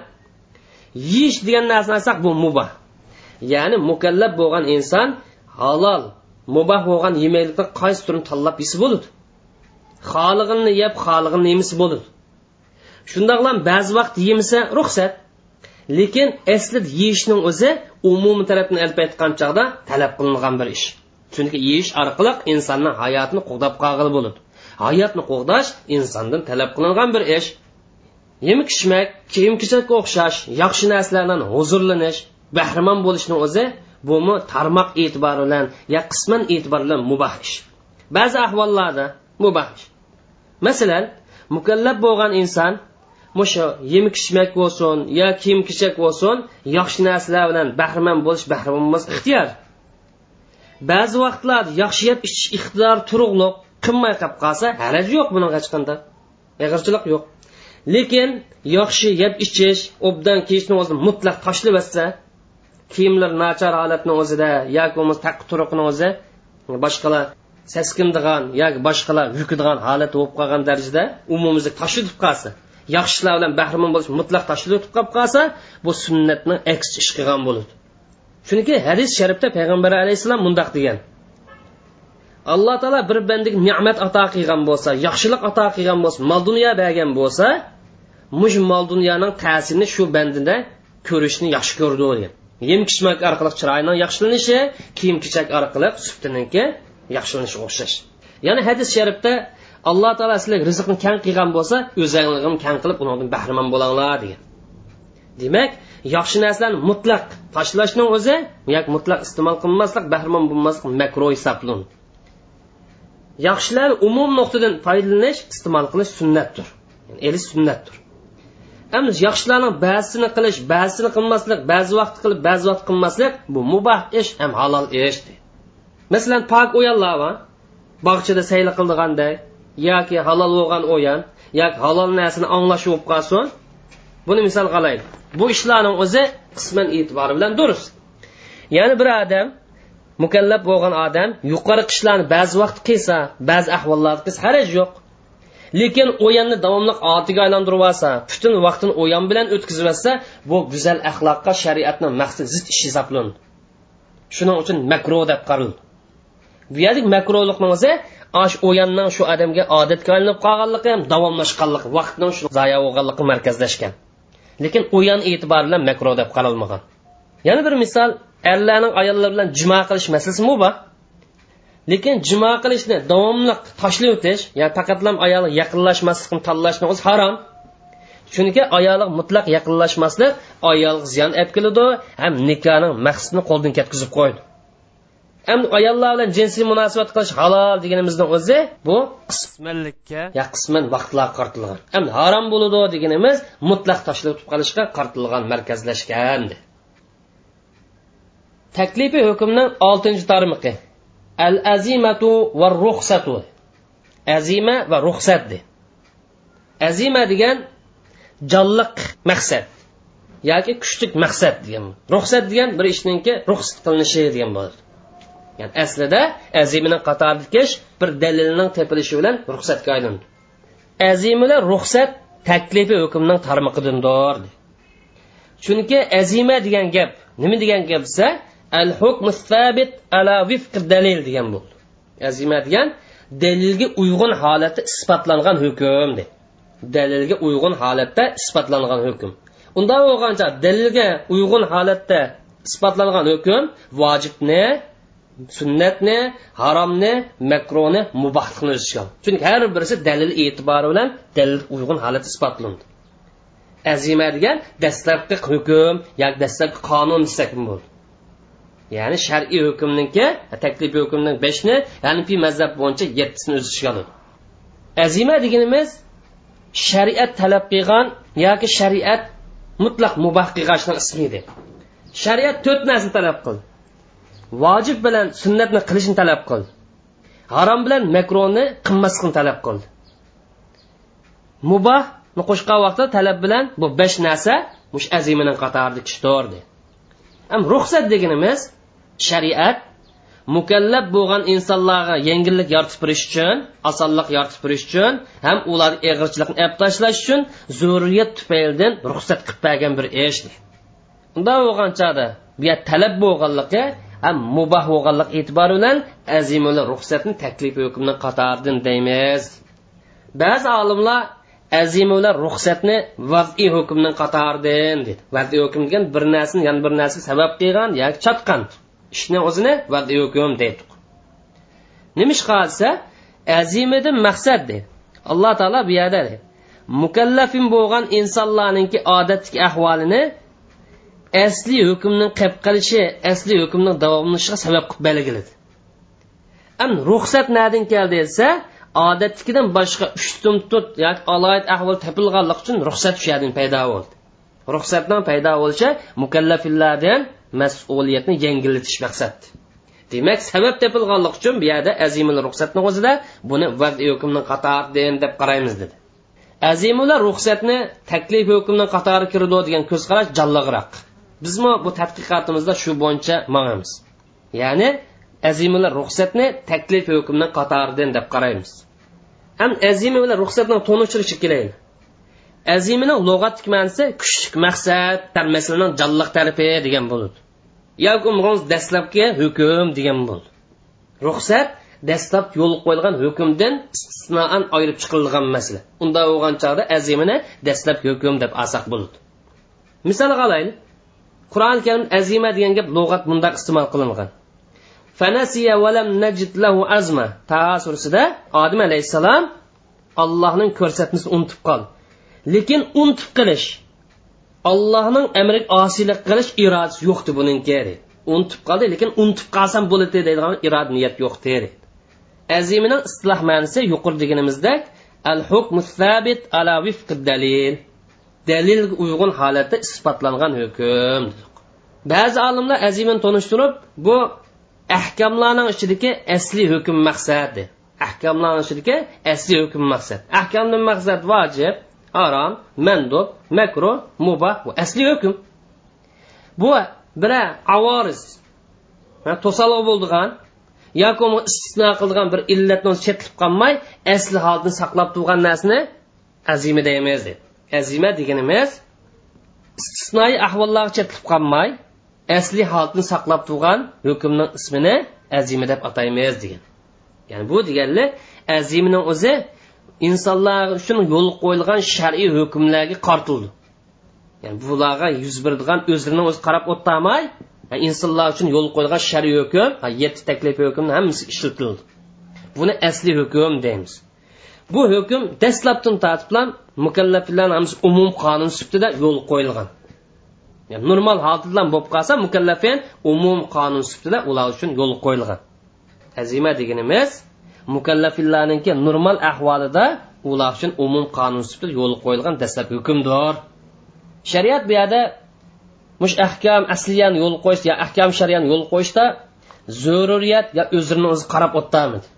yeyish degan narsani olsak bu mubah. Ya'ni mukallab bo'lgan inson halol mubah bo'lgan yemaklikni qaysi turini tanlab yesa bo'ladi? Xohlig'inni yeb xohlig'inni yemasa bo'ladi. Shundoqlam ba'zi vaqt yemasa ruxsat lekin aslida yeyishning o'zi umumiy tarafdan olib aytgan chog'da talab qilingan bir ish. Chunki yeyish orqali insonni hayotini qo'g'dab qolg'ili bo'ladi. Hayotni qo'g'dash insondan talab qilingan bir ish. Yemak ichmak kiyim kechakka o'xshash yaxshi narsalardan huzurlanish bahramand bo'lishni o'zi bumi tarmoq e'tibori bilan yo qisman e'tibor bilan mubah ish. Ba'zi ahvollarda mubah ish. Masalan mukallab bo'lgan inson mushu yemak ichmak bo'lsin yo kiyim kechak bo'lsin yaxshi narsalar bilan bahramand bo'lish bahramand bo'lish ixtiyor. Ba'zi vaqtlarda yaxshi yeb ichish iqtidor turug'liq qilmay qolib qolsa haraj yo'q buning hech qanday. Ig'irchilik yo'q. Lekin yaxshi yeb ichish obdan kiyishni o'zini mutlaq tashlab yotsa kiyimlar nachar holatni o'zida yoki bo'lmasa taqi turuqni o'zi boshqalar saskindigan yoki boshqalar yukidigan holat bo'lib qolgan darajada umumimizni tashlatib qolsa yaxshilar bilan bahramand bo'lish mutlaq tashlatib qolib qolsa bu sunnatni aks ish qilgan bo'ladi. Chunki hadis sharifda payg'ambar alayhissalom mundoq degan. Alloh taolo bir bandiga ne'mat ato qilgan bo'lsa yaxshilik ato qilgan bo'lsa mol dunyo bergan bo'lsa mush mol dunyoning ta'sirini shu bandida ko'rishni yaxshi ko'rdi degan yem kishmak orqali chiroyning yaxshilanishi kiyim kechak orqali suftiniki yaxshilanishi o'xshash. Ya'ni hadis sharifda alloh taolo sizlarga rizqni kang qilgan bo'lsa o'zinglarni kang qilib undan bahramand bo'linglar degan. Demak yaxshi narsalarni mutlaq tashlashning o'zi yoki mutlaq iste'mol qilmaslik bahramand bo'lmaslik makro hisoblanadi yaxshilar umum nuqtadan foydalanish iste'mol qilish sunnatdir. Yani eli sunnatdir. Endi yaxshilarning ba'zisini qilish ba'zisini qilmaslik ba'zi vaqt qilib ba'zi vaqt qilmaslik bu mubah ish ham halol ish masalan pok o'yanlar bog'chada sayli qildigandek yoki halol bo'lgan o'yan yoki halol narsani anglash bo'lib qolsin buni misol qilaylik bu ishlarning o'zi qisman e'tibori bilan durust. Ya'ni bir odam mukallab bo'lgan odam yuqori qishlarni ba'zi vaqt qilsa ba'zi ahvollarda qilsa haraj yo'q. Lekin o'yanni davomli otiga aylantirib olsa butun vaqtini o'yan bilan o'tkazib olsa bu go'zal axloqqa shariatni maqsad zid ish hisoblanadi shuning uchun makro deb qaraldi bu yerlik makrolikni o'zi ash o'yanning shu odamga odatga aylanib qolganligi ham davomlashganligi vaqtning shu zoya bo'lganligi markazlashgan. Lekin o'yan e'tibori bilan makro deb qaralmagan. Yana bir misol erlarning ayollar bilan juma qilish masalasi bor? Lekin juma qilishni davomli tashlab o'tish ya'ni faqatlam ayolga yaqinlashmaslikni tanlashni o'zi harom. Chunki ayolga mutlaq yaqinlashmaslik ayolga ziyon olib keladi ham nikohning maqsadini qo'ldan ketkazib qo'ydi. Ham ayollar bilan jinsiy munosabat qilish halol deganimizning o'zi bu qismanlikka yo qisman vaqtlar qartilgan. Ham harom bo'ladi deganimiz mutlaq tashlab qolishga qartilgan markazlashgan taklifiy hukmning oltinchi tarmiqi al azimatu va ruxsatu azima va ruxsat de. Azima degan jonliq maqsad yoki kuchlik maqsad degan. Ruxsat degan bir ishninki ruxsat qilinishi degan bo'ladi. Ya'ni aslida azimini qatorlikish bir dalilning tepilishi bilan ruxsatga aylandi. Azimilar ruxsat taklifi hukmning tarmoqidandir chunki azima degan gap nima degan gap desa Əl-hukm səbit əla vifq dəlil deyən bu. Əzimə deyən dəlilgə uyğun halətdə isbatlanğan hökmdür. Dəlilgə uyğun halətdə isbatlanğan hökm. Unda olğanca dəlilgə uyğun halətdə isbatlanğan hökm vacibni, sünnətni, haramni, məkroni, mubahlıqni özüşən. Çünki hər birisi dəlil etibarı ilə dəlil uyğun halətdə isbatlanır. Əzimə deyən dəstəbki hökm, yəni dəstəbki qanun desək bu. Ya'ni shar'iy hukmniki e, taklifiy hukmning beshni hanifiy mazhab bo'yicha yettisini o'z ichiga oladi. Azima deganimiz shariat talab qilgan yoki shariat mutlaq mubah qilgan ismi edi. Shariat to'rt narsani talab qildi vojib bilan sunnatni qilishni talab qildi harom bilan makroni qilmaslikni talab qildi mubahni qo'shgan vaqtda talab bilan bu besh narsa mush azimining qatorida tushdi ruxsat deganimiz shariat mukallab bo'lgan insonlarga yengillik yoritib berish uchun osonlik yoritib berish uchun ham ularni eg'irchilikni olib tashlash uchun zurriyat tufaylidan ruxsat qilib bergan bir ish. Unday bo'lgan chog'da bu talab bo'lganligi ham muboh bo'lganlik e'tibori bilan azimuli ruxsatni taklif hukmni qatoridan deymiz. Ba'zi olimlar azimula ruxsatni vaziy hukmni qatoridan dedi. Vaziy hukm degan bir narsani yana bir narsa sabab qilgan yoki chotgan ishni o'zini vaziy hukm deydi. Nimish ish qilsa azimidan maqsad deydi alloh taolo bu yerda mukallafin bo'lgan insonlarninki odatdagi ahvolini asli hukmning qilib qilishi asli hukmning davomlashishiga sabab qilib belgiladi. Am ruxsat nadin keldi desa odatdagidan boshqa uchtum to'rt yoki aloyat ahvol topilganligi uchun ruxsat shu paydo bo'ldi. Ruxsatdan paydo bo'lishi mukallafillardan mas'uliyatni yengillatish maqsad demak sabab topilganligi uchun bu yerda azimul ruxsatni o'zida buni vaziy hukmni qatoridan deb qaraymiz dedi. Azimula ruxsatni taklif hukmni qatori kirdi degan ko'z qarash bizmi bu tadqiqotimizda shu bo'yicha mangamiz ya'ni azimula ruxsatni taklif hukmni qatoridan deb qaraymiz. Ham azima bilan ruxsatni tonishtirishib kelaydi azimining lug'atlik ma'nosi kuchlik maqsad masalaning jonliq tarafi degan bo'ladi yoki dastlabki hukm degan bo'ldi. Ruxsat dastlab yo'l qo'yilgan hukmdan istisnoan ayirib chiqilgan masala. Unda bo'lgan chog'da azimini dastlab hukm deb alsak bo'ladi misol olaylik qur'oni karim azima degan gap lug'at bundoq iste'mol qilingan. Fanasiya valam najid lahu azma taho surasida odim alayhissalom allohning ko'rsatmasini unutib qoldi lekin unutib qilish allohning amri osiylik qilish irodasi yo'qdi buningki unutib qoldi lekin unutib qolsam bo'ladi deydigan iroda niyat yo'q deydi azimining istiloh ma'nosi yuqori deganimizdek al hukmu sabit ala vifqi dalil. Dalilga uyg'un holatda isbotlangan hukm ba'zi olimlar azimini tonishtirib bu ahkamlarning ichidagi asli hukm maqsadi. Ahkamlarning ichidagi asli hukm maqsad. Ahkamdan maqsad vojib harom mandub makruh mubah bu asli hukm. Bu bira avoriz to'saloq bo'ldigan yoki istisno qilgan bir illatni chetlib qolmay asli holni saqlab turgan narsani azima deymiz deb. Azima deganimiz istisnoiy ahvollarga chetlib qolmay asli holatni saqlab turgan hukmning ismini azima deb ataymiz degan. Ya'ni bu deganlar azimni o'zi insonlar uchun yo'l qo'yilgan shar'iy hukmlarga qartildi. Ya'ni bularga yuz beradigan o'zlarini o'zi qarab o'tmay insonlar uchun yo'l qo'yilgan shar'iy hukm yetti taklif hukmni hammasi ishlatildi. Buni asli hukm deymiz. Bu hukm dastlabdan tortib mukallaflarni hammasi umum qonun sifatida yo'l qo'yilgan. Yani normal holatda bo'lib qolsa mukallafin umum qonun sifatida ular uchun yo'l qo'yilgan. Azima deganimiz mukallafillarniki normal ahvolida ular uchun umum qonun sifatida yo'l qo'yilgan dastlab hukmdor. Shariat bu yerda mush ahkam asliyan yo'l qo'yish yo ahkam shariyani yo'l qo'yishda zaruriyat yo o'zini o'zi qarab o'tdamidi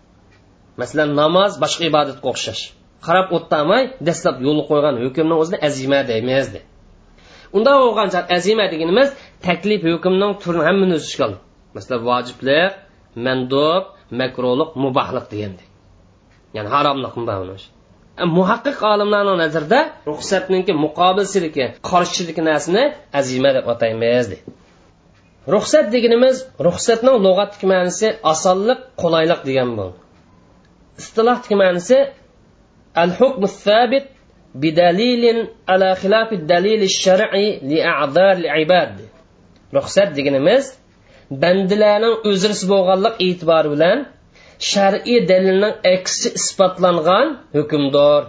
masalan namoz boshqa ibodatga o'xshash. Qarab o'tdamay dastlab yo'l qo'ygan hukmni o'zini azima deymiz de unda bo'lgan azima deganimiz taklif hukmning turini hammani o'z ichiga oladi masalan vojiblik mandub makruhlik mubohlik degandek ya'ni haromlik e, muhaqqiq olimlarning nazarida ruxsatninki muqobilsiligi qarshilik narsani azima deb ataymiz deydi ruxsat deganimiz ruxsatning lug'atdagi ma'nosi osonlik qulaylik degan bu istilohdagi ma'nosi al hukm sabit بدليل على خلاف الدليل الشرعي لأعذار العباد ruxsat deganimiz bandilarning o'zrisi bo'lganlik e'tibori bilan shar'iy dalilning aksi isbotlangan hukmdor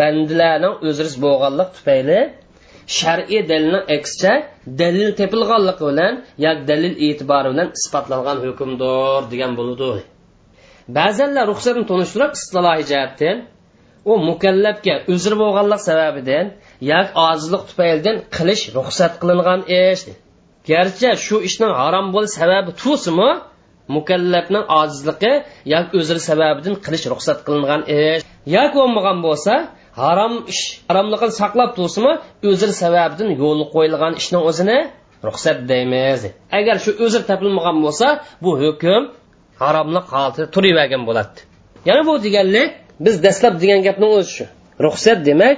bandilarning o'zris bo'lganlik tufayli shar'iy dalilning aksicha dalil tepilganligi bilan yoki dalil e'tibori bilan isbotlangan hukmdor degan bo'ladi ba'zanlar ruxsatni tunishtirib istilohiy jihatdan u mukallafga uzr bo'lganlik sababidan yoki ojizlik tufaylidan qilish ruxsat qilingan ish. Garchi shu ishning harom bo'lish sababi tusimi mukallafning ojizligi yoki o'zini sababidan qilish ruxsat qilingan ish. Yoki bo'lmagan bo'lsa harom ish haromligini saqlab tursimi o'zini sababidan yo'l qo'yilgan ishning o'zini ruxsat deymiz. Agar shu uzr topilmagan bo'lsa bu hukm haromlik holatida turavergan bo'ladi yana bu deganlik biz dastlab degan gapning o'zi shu. Ruxsat demak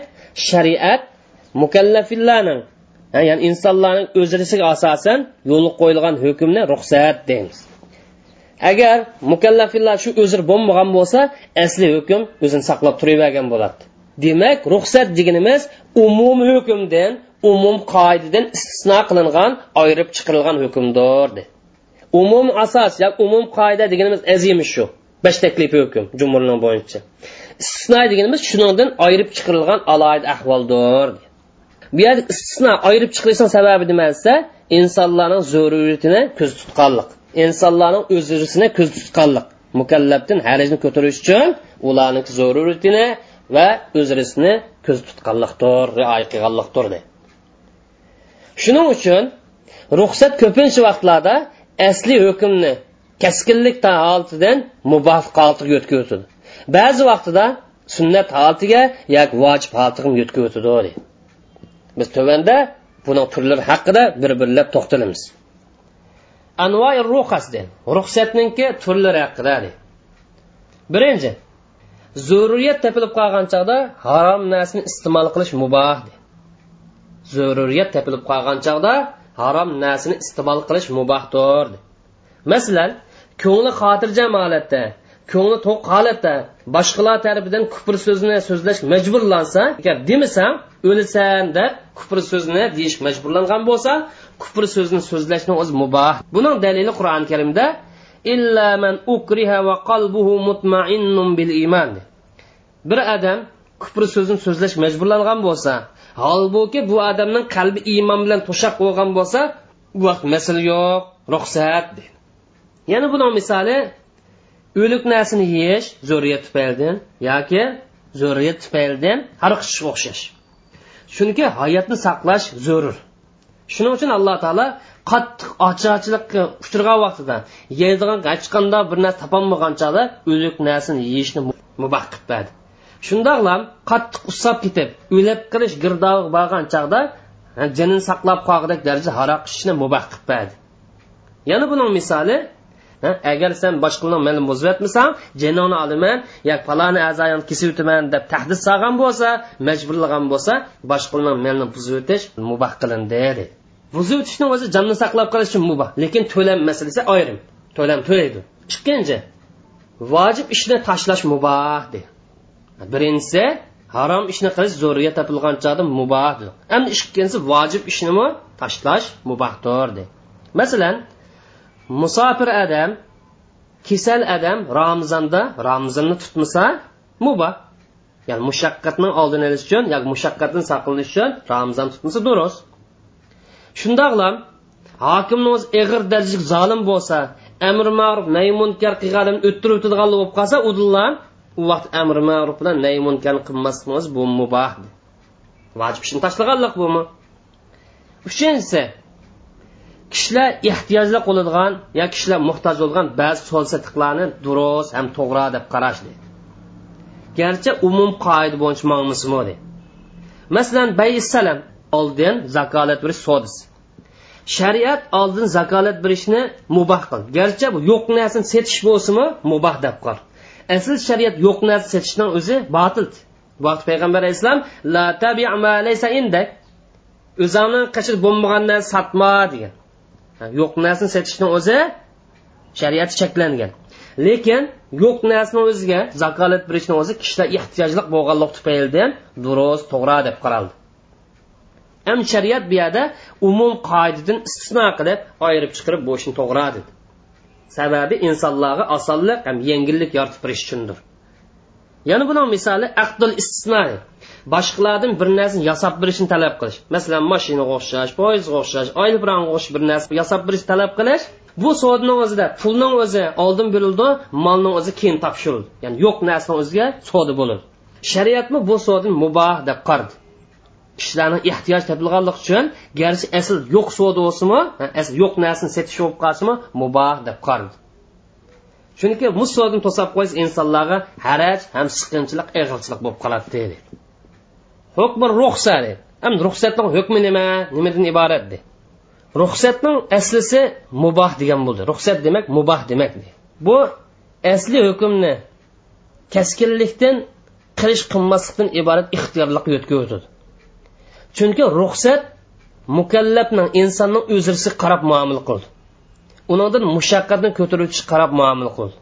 shariat mukallafillarni ya'ni insonlarning o'zrisiga asosan yo'lga qo'yilgan hukmni ruxsat deymiz. Agar mukallafillar shu o'zir bo'lmagan bo'lsa asli hukm o'zini saqlab turavergan bo'ladi. Demak ruxsat deganimiz umum hukmdan umum qoidadan istisno qilingan ayirib chiqarilgan hukmdir umum asos yo umum qoida deganimiz azimi shu? Besh taklifi hukm jumurni bo'yicha. Istisno deganimiz shuningdan ayirib chiqarilgan alohida ahvoldir. Bu yerda istisno ayirib chiqilishning sababi nima desa insonlarning zaruriyatini ko'z tutganlik insonlarning o'zisini ko'z tutganlik mukallabdan harajni ko'tarish uchun ularning zaruriyatini va o'zrisini ko'z tutganlikdir rioya qilganlikdir shuning uchun ruxsat ko'pincha vaqtlarda asli hukmni kaskinlik holatidan mubofiq holatiga o'tadi ba'zi vaqtida sunnat holatiga yoki vojib holatiga o'tadi. biz tovanda buning turlari haqida bir birlab to'xtalamiz. Anvoi ruxas ruxsatninki turlari haqida birinchi zururiyat topilib qolgan chog'da harom narsani iste'mol qilish muboh zururiyat topilib qolgan chog'da harom narsani iste'mol qilish mubohdir masalan ko'ngli xotirjam holatda ko'ngli to'q holatda boshqalar tarafidan kufr so'zini so'zlash majburlansa agar demasam o'lasan deb kufr so'zini deyish majburlangan bo'lsa kufr so'zini so'zlashni o'zi muboh. Buning dalili qur'oni karimda illa man ukriha va qalbuhu mutmainnun bil iymon bir odam kufr so'zini so'zlash majburlangan bo'lsa holbuki bu odamning qalbi iymon bilan to'shaq bo'lgan bo'lsa bu vaqt masala yo'q ruxsat yana buning misoli o'lik narsani yeyish zo'riyat tufaylidan yoki zo'riyat tufaylidan hariqishga o'xshash. Chunki hayotni saqlash zarur shuning uchun alloh taolo qattiq ocharchilikqa uchragan vaqtida yeydigan hech qanday bir narsa topolmaganchalik o'lik narsani yeyishni mubah qilib berdi shundoqlam qattiq usab ketib o'lib qilish girdog'i borgan chog'da jinini saqlab qolgudek darajada haroq ichishni mubah qilib berdi yana buning misoli agar sen boshqalarni meni buzib yotmasang jinoni olaman yoki paloni a'zoyini kesib o'taman deb tahdid solgan bo'lsa majburlagan bo'lsa boshqalarni melni buzib o'tish mubah qilindi dedi. Buzib o'tishni o'zi jonni saqlab qolish uchun mubah lekin to'lam masalasi ayrim to'lam to'laydi. Ikkinchi vojib ishni tashlash mubah deydi birinchisi harom ishni qilish zo'riga topilgan chog'da mubahdir endi ikkinchisi vojib ishnimi tashlash mubahdir deydi masalan musofir odam kasal odam ramzonda ramzonni tutmasa muba. Ya'ni mushaqqatni oldini olish uchun yoki mushaqqatdan saqlanish uchun ramzon tutmasa durust. Shundoqlam hokimni o'zi ig'ir darajada zolim bo'lsa amr ma'ruf nay munkar qilgan o'ttirib o'tadigan bo'lib qolsa udillan u vaqt amr ma'ruf bilan nay munkar qilmasmiz bu mubah. Vojib ishni tashlaganlik bumi uchinchisi kishilar ehtiyojli bo'ladigan yo kishilar muhtoj bo'lgan ba'zi so'l satiqlarni durust ham to'g'ri deb qarash deydi. Garchi umum qoida bo'yicha mangmismi deydi. Masalan bayissalam oldin zakolat berish sodisi. Shariat oldin zakolat berishni mubah qil. Garchi bu yo'q narsani setish bo'lsinmi? Mubah deb qol. Asl shariat yo'q narsa setishni o'zi botil. Vaqt payg'ambar alayhissalom la laysa indak. O'zingni qashir bo'lmagan narsa sotma degan. Yo'q narsani sotishni o'zi shariat cheklangan. Lekin yo'q narsani o'ziga zakolat berishni o'zi kishilar ehtiyojli bo'lganlik tufaylidan durust to'g'ri deb qaraldi. Ham shariat bu yerda umum qoidadan istisno qilib ayirib chiqarib bu ishni to'g'ri dedi. Sababi insonlarga osonlik ham yengillik yoritib berish uchundir. Yana buning misoli aqdul istisno boshqalardan bir narsani yasab berishni talab qilish. Masalan mashinaga o'xshash poyezdga o'xshash oylibranga o'xshash bir narsa yasab berish talab qilish bu sodni o'zida pulning o'zi oldin berildi molning o'zi keyin topshirildi. Ya'ni yo'q narsani o'ziga savdo bo'ladi. Shariatmi bu sodni muboh deb qardi. Kishilarni ehtiyoj topilganligi uchun garchi asl yo'q soda bo'lsinmi asl yo'q narsani sotish bo'lib qolsinmi muboh deb qardi. Chunki bu sodni to'sab qo'ysa insonlarga haraj ham siqinchilik ig'ilchilik bo'lib qoladi deydi. Hukmi ruxsa deydi ruxsatning hukmi nima? Nimadan iborat deydi ruxsatning aslisi muboh degan bo'ldi. Ruxsat demak muboh demak bu asli hukmni kaskinlikdan qilish qilmaslikdan iborat ixtiyorlik yo'tkazadi chunki ruxsat mukallafning insonning o'zirsi qarab muomala qildi. Unidan mushaqqatni ko'taruvchi qarab muomala qildi.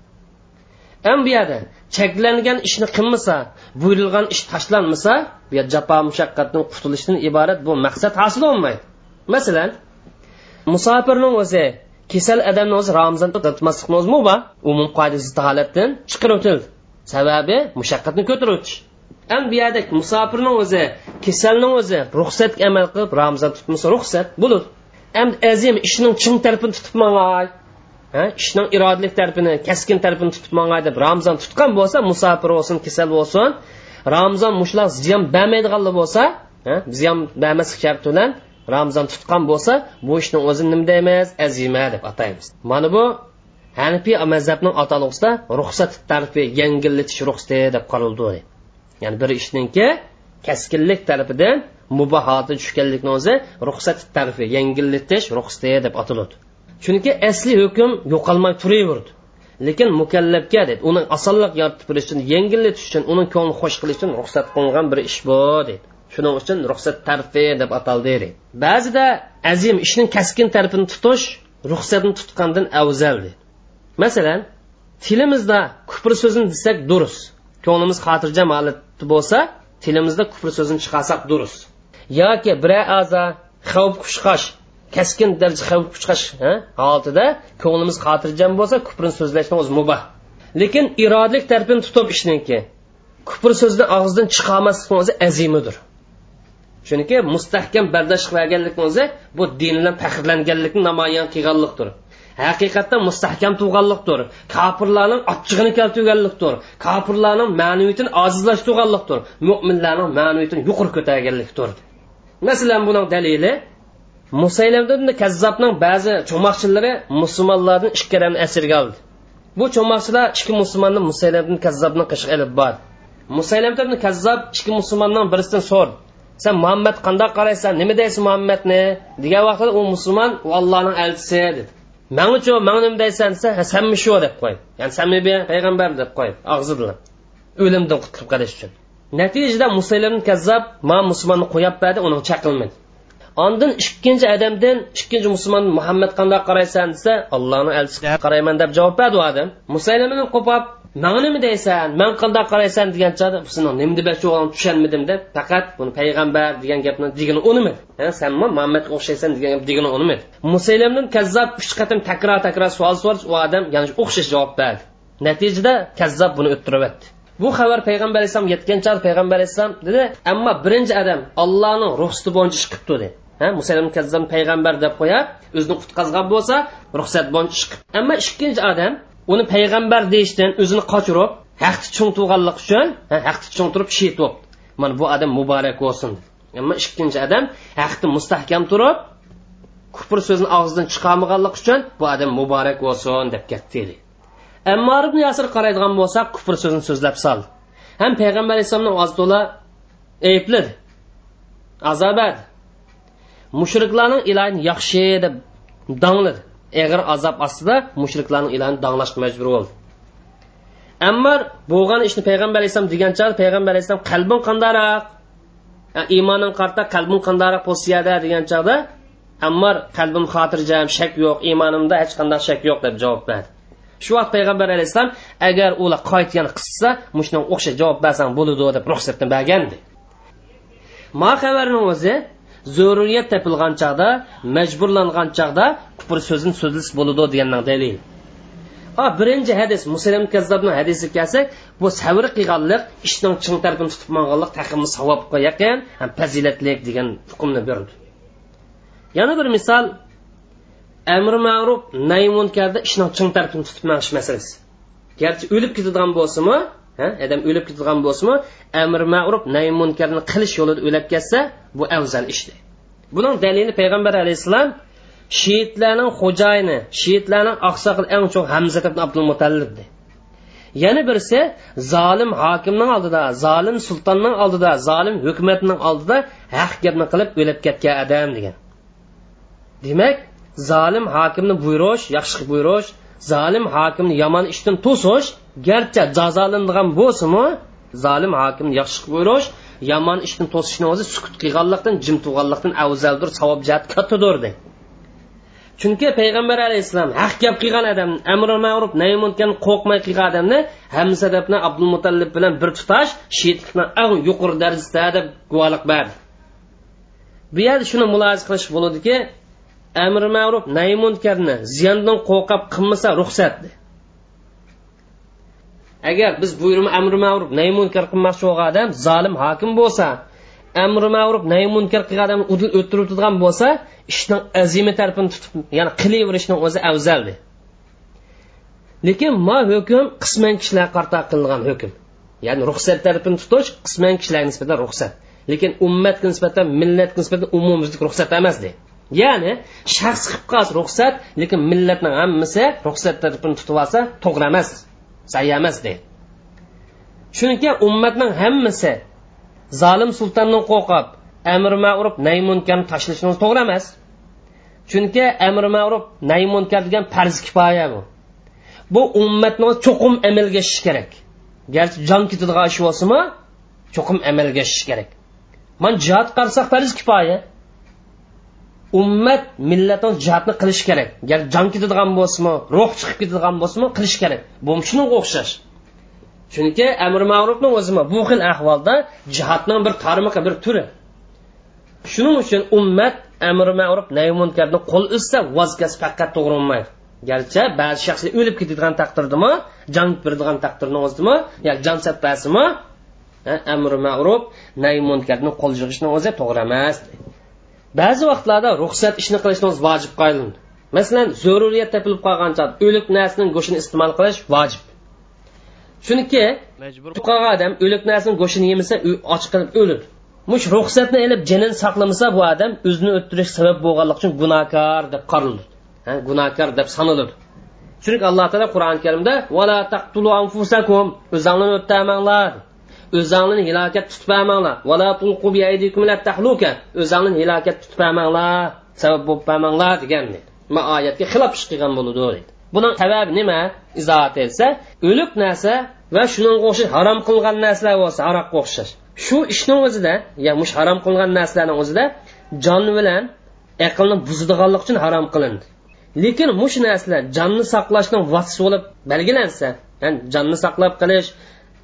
Ham bu yerda cheklangan ishni qilmasa buyurilgan ish tashlanmasa bu yer jafo mushaqqatdan qutulishdan iborat bu maqsad hosil bo'lmaydi. Masalan musofirning o'zi kasal odamni o'zi ramzon tutmaslikni o'zi mubah umum qoidasi holatdan chiqarib o'tildi sababi mushaqqatni ko'taruvchi. Ham bu yerda musofirning o'zi kasalning o'zi ruxsatga amal qilib ramzon tutmasa ruxsat bo'lur. Endi azim ishning chin tarafini tutib ishning irodalik tarafini kaskin tarafini tutib mangay deb ramzon tutgan bo'lsa musofir bo'lsin kasal bo'lsin. Ramzon mushlar ziyon bermaydiganlar bo'lsa ziyon bermaslik sharti bilan ramzon tutgan bo'lsa bu ishni o'zi nima deymiz? Azima deb ataymiz. Mana bu hanifiy mazhabning atalg'usida ruxsat tarifi yengillatish ruxsati deb qaraldi. Ya'ni bir ishninki kaskinlik tarafidan mubahoti tushganlikni o'zi ruxsat tarifi yengillatish ruxsati deb ataladi. Chunki asli hukm yo'qolmay turaverdi. Lekin mukallabga dedi uni osonlik yoritib berish uchun yengillatish uchun uni ko'ngli xush qilish uchun ruxsat qilingan bir ish bu dedi. Shuning uchun ruxsat tarfi deb ataldi deydi ba'zida azim ishning kaskin tarafini tutish ruxsatni tutgandan afzal deydi masalan tilimizda kufr so'zini desak durust ko'nglimiz xotirjam holatda bo'lsa tilimizda kufr so'zini chiqarsak durust. Yoki biror aza xavf quchqash kaskin darajada xavf quchqash holatida ko'nglimiz xotirjam bo'lsa kufrni so'zlashni o'zi mubah. Lekin irodalik tarafini tutib ishniki kupr so'zni og'zidan chiqolmaslikni o'zi azimidir chunki mustahkam bardosh qilganlikni o'zi bu din bilan faxrlanganlikni namoyon qilganlikdir. Haqiqatda mustahkam turganlikdir kofirlarning ochchig'ini keltirganlikdir. Kofirlarning ma'naviyatini ojizlashtirganlikdir mo'minlarning ma'naviyatini yuqori ko'targanlikdir. Masalan buning dalili musaylamda kazzobning ba'zi cho'moqchilari musulmonlarni ikki asirga oldi. Bu cho'moqchilar ikki musulmonni musaylamdan kazzobni qishiq ilib bordi musaylamda kazzob ikki musulmondan birisidan so'rdi. Sen muhammad qandoq qaraysan? Nima deysan muhammadni? Degan vaqtda u musulmon u allohning elchisi dedi. Manguchu man nima deysan desa sanmi shu? deb qo'yib ya'ni sanmi payg'ambar? deb qo'yib og'zi bilan o'limdan qutulib qolish uchun. Natijada musaylim kazzob man musulmonni qo'yib berdi uni chaqilmadi ondin ikkinchi odamdan ikkinchi musulmon muhammad qandoq qaraysan desa allohni elchisiga qarayman deb javob berdi u odam musaylimani qo'pab manga nima deysan? Man qandoq qaraysan? degan chog'da seni nima demoqchi bo'lganim tushunmadim deb faqat buni payg'ambar degan gapni degani unimadi san muhammadga o'xshaysan degan gap degani unimadi musaylamdan kazzob uch qatim takror takror savol so'rash u odam yana o'xshash javob berdi. Natijada kazzob buni o'ttiryapti bu xabar payg'ambar alayhissalom yetgan chog'da payg'ambar alayhissalom dedi ammo birinchi odam ollohni ruxsati bo'yicha ish qilibdi dedi musalam kazzam payg'ambar deb qo'yib o'zini qutqazgan bo'lsa ruxsat bilan ish qilib ammo ikkinchi odam uni payg'ambar deyishdan o'zini qochirib haqni turganlik uchun haqni turib, shehid bo'libdi mana bu odam muborak bo'lsin. Ammo ikkinchi odam haqni mustahkam turib kufr so'zini og'zidan chiqarmaganlik uchun bu odam muborak bo'lsin deb ketdi. Ammo ibn yasir qaraydigan bo'lsa kufr so'zini so'zlab soldi. Ham payg'ambar alayhissalomni ozdula aybladi azobadi mushriklarning ilohini yaxshi deb dangladi eg'ir azob ostida mushriklarning ilohini danglashga majbur bo'ldi. Ammo bo'lgan ishni payg'ambar alayhissalom degancha payg'ambar alayhissalom qalbim qandaroq iymonim qarta qalbim qandaroq bo'lsiyada degan chog'da ammar qalbim xotirjam shak yo'q iymonimda hech qanday shak yo'q deb javob berdi. Shu vaqt payg'ambar alayhissalom agar ular qaytgan qissa mushunga o'xshash javob bersang bo'ladi deb ruxsatni bergandi. Ma xabarni o'zi zaruriyat topilgan chog'da majburlangan chog'da kufr so'zini so'zlis bo'ladi deganning dalil ha birinchi hadis muslim kazzobni hadisi kelsak bu savr qilganlik ishning ching tarafini tutib manganlik taqimi savobga yaqin ham fazilatlik degan hukmni berdi. Yana bir misol amri ma'ruf nay munkarda ishning ching tarafini tutib manish masalasi. Garchi o'lib ketadigan bo'lsinmi odam o'lib ketadigan bo'lsinmi amr ma'ruf nay munkarni qilish yo'lida o'lib ketsa bu afzal ishdir. Buning dalili payg'ambar alayhissalom shiitlarning xo'jayini shiitlarning oqsoqil eng cho'ng hamza ibn abdul mutallibdi yana birisi zolim hokimning oldida zolim sultonning oldida zolim hukumatning oldida haq gapni qilib o'lib ketgan odam degan. Demak zolim hokimni buyurish yaxshi buyurish zolim hokimni yomon ishdan to'sish garchi jazolanadigan bo'lsimi zolim hokimni yaxshi ko'rish yomon ishni to'sishni o'zi sukut qilganlikdan jim turganlikdan afzaldir savob jihat kattadir chunki payg'ambar alayhissalom haq gap qilgan odam amri ma'ruf naymunkan qo'rqmay qilgan odamni hamsadabni abdul bilan bir tutash shiyitlikni eng yuqori darajada deb guvohlik berdi. Bu yerda shuni mulohaza qilish bo'ladiki amri ma'ruf naymunkarni ziyondan qo'rqib qilmasa ruxsatdi agar biz buyurma amri ma'ruf nay munkar qilmoqchi bo'lgan odam zolim hokim bo'lsa amri ma'ruf nay munkar qilgan odamni udil o'ttirib turgan bo'lsa ishning azimi tarafini tutib ya'ni qilaverishni o'zi afzaldi lekin ma hukm qisman kishilarga qarta qilingan hukm. Ya'ni ruxsat tarafini tutish qisman kishilarga nisbatan ruxsat. Lekin ummatga nisbatan millatga nisbatan umumizlik ruxsat emasdi ya'ni shaxs qilib qolsa ruxsat lekin millatning hammasi ruxsat tarafini tutib olsa to'g'ri emas. Sahih emas deydi chunki ummatning hammasi zolim sultondan qo'rqib amr ma'ruf nay munkarni tashlashimiz to'g'ri emas. Chunki amr ma'ruf nay munkar degan farz kifoya bu. Bu ummatni cho'qim amalga oshishi kerak. Garchi jon ketadigan ish bo'lsinmi cho'qim amalga oshishi kerak. Man jihod qilsak farz kifoya. Ummat millatni jihatni qilish kerak. Gar jon ketadigan bo'lsinmi ruh chiqib ketadigan bo'lsinmi qilish kerak. Bu shunga o'xshash. Chunki amr ma'rufni o'zimi bu xil ahvolda jihatning bir tarmog'i bir turi. Shuning uchun ummat amri ma'ruf nay munkarni qo'l ussa voz faqat to'g'ri bo'lmaydi. Garchi ba'zi shaxslar o'lib ketadigan taqdirdami jon beradigan taqdirni o'zidami yoki jon sattasimi amri ma'ruf nay munkarni qo'l yig'ishni o'zi to'g'ri emas ba'zi vaqtlarda ruxsat ishni qilishimiz vojib qo'yildi masalan zaruriyat topilib qolgan o'lik narsaning go'shtini iste'mol qilish vojib. Chunki qolgan odam o'lik narsaning go'shtini yemasa och qilib o'ladi mush ruxsatni ilib jinini saqlamasa bu odam o'zini o'ttirish sabab bo'lganligi uchun gunohkor deb qaraladi gunohkor deb sanaladi chunki alloh taolo qur'oni karimda o'zinglarni o'ttamanglar o'zinglarni hilokat tutpamanglar o'zinglarni hilokat tutpamanglar sabab bo'lib pamanglar degan ma oyatga xilof ish qilgan bo'ladi deydi buning sababi nima? Izohat etsa o'lik narsa va shuning o'xshash harom qilgan narsalar bo'lsa aroqqa o'xshash. Shu ishni o'zida ya mush harom qilgan narsalarni o'zida jon bilan aqlni buzadiganlik uchun harom qilindi. Lekin mush narsalar jonni saqlashning vositasi bo'lib belgilansa ya'ni jonni saqlab qilish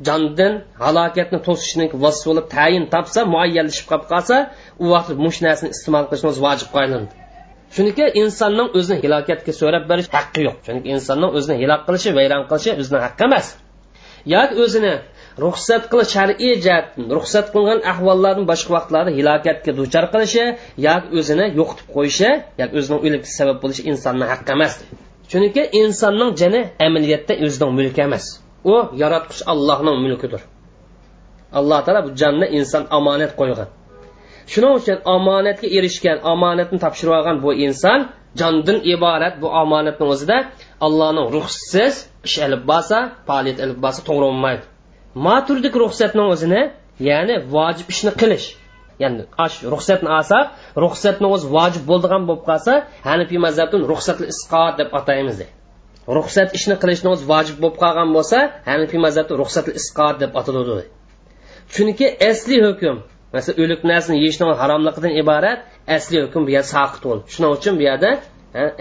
jondan halokatni to'sishni vosita bo'lib tayin topsa muayyanlashib qolib qolsa u vaqt mush narsani iste'mol qilishimiz vojib qo'yilindi chunki insonning o'zini halokatga so'rab berish haqqi yo'q. Chunki insonning o'zini halok qilishi vayron qilishi o'zini haqqi emas. Yoki o'zini ruxsat qilish shar'iy jihatdan ruxsat qilingan ahvollarni boshqa vaqtlarda halokatga duchor qilishi yoki o'zini yo'qotib qo'yishi yoki o'zining o'lib sabab bo'lishi insonni haqqi emas. Chunki insonning jani amaliyotda o'zining mulki emas. U yaratquch allohning mulkidir. Alloh taolo bu jonni inson omonat qo'ygan. Shuning uchun omonatga erishgan omonatni topshirib olgan bu inson jondan iborat bu omonatni o'zida allohning ruxsatsiz ish ilib borsa faoliyat ilib borsa to'g'ri bo'lmaydi. Maturdik ruxsatni o'zini ya'ni vojib ishni qilish ya'ni ash ruxsatni olsa ruxsatni o'zi vojib bo'ldigan bo'lib qolsa hanifiy mazhabdan ruxsatli isqot deb ataymiz ruxsat ishni qilishni o'zi vojib bo'lib qolgan bo'lsa hanifiy mazhabda ruxsat isqot deb ataladi chunki asli hukm masalan o'lik narsani yeyishni haromligidan iborat asli hukm bu yerda saqit bo'ldi shuning uchun bu yerda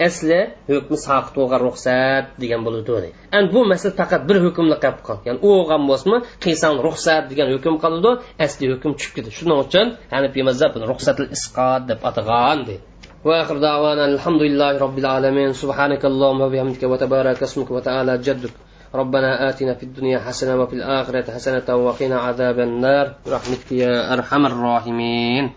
asli hukmi saqit bo'lgan ruxsat degan bo'ladi endi bu masala faqat bir hukmni qilib qoldi. Ya'ni u bo'lgan bo'lsinmi qiysan ruxsat degan hukm qoladi asli hukm tushib ketdi. Shuning uchun hanifiy mazhab ruxsatil isqot deb atagan deydi وآخر دعوانا الحمد لله رب العالمين. سبحانك اللهم وبحمدك وتبارك اسمك وتعالى جدك. ربنا آتنا في الدنيا حسنة وفي الآخرة حسنة وقنا عذاب النار. برحمتك يا أرحم الراحمين.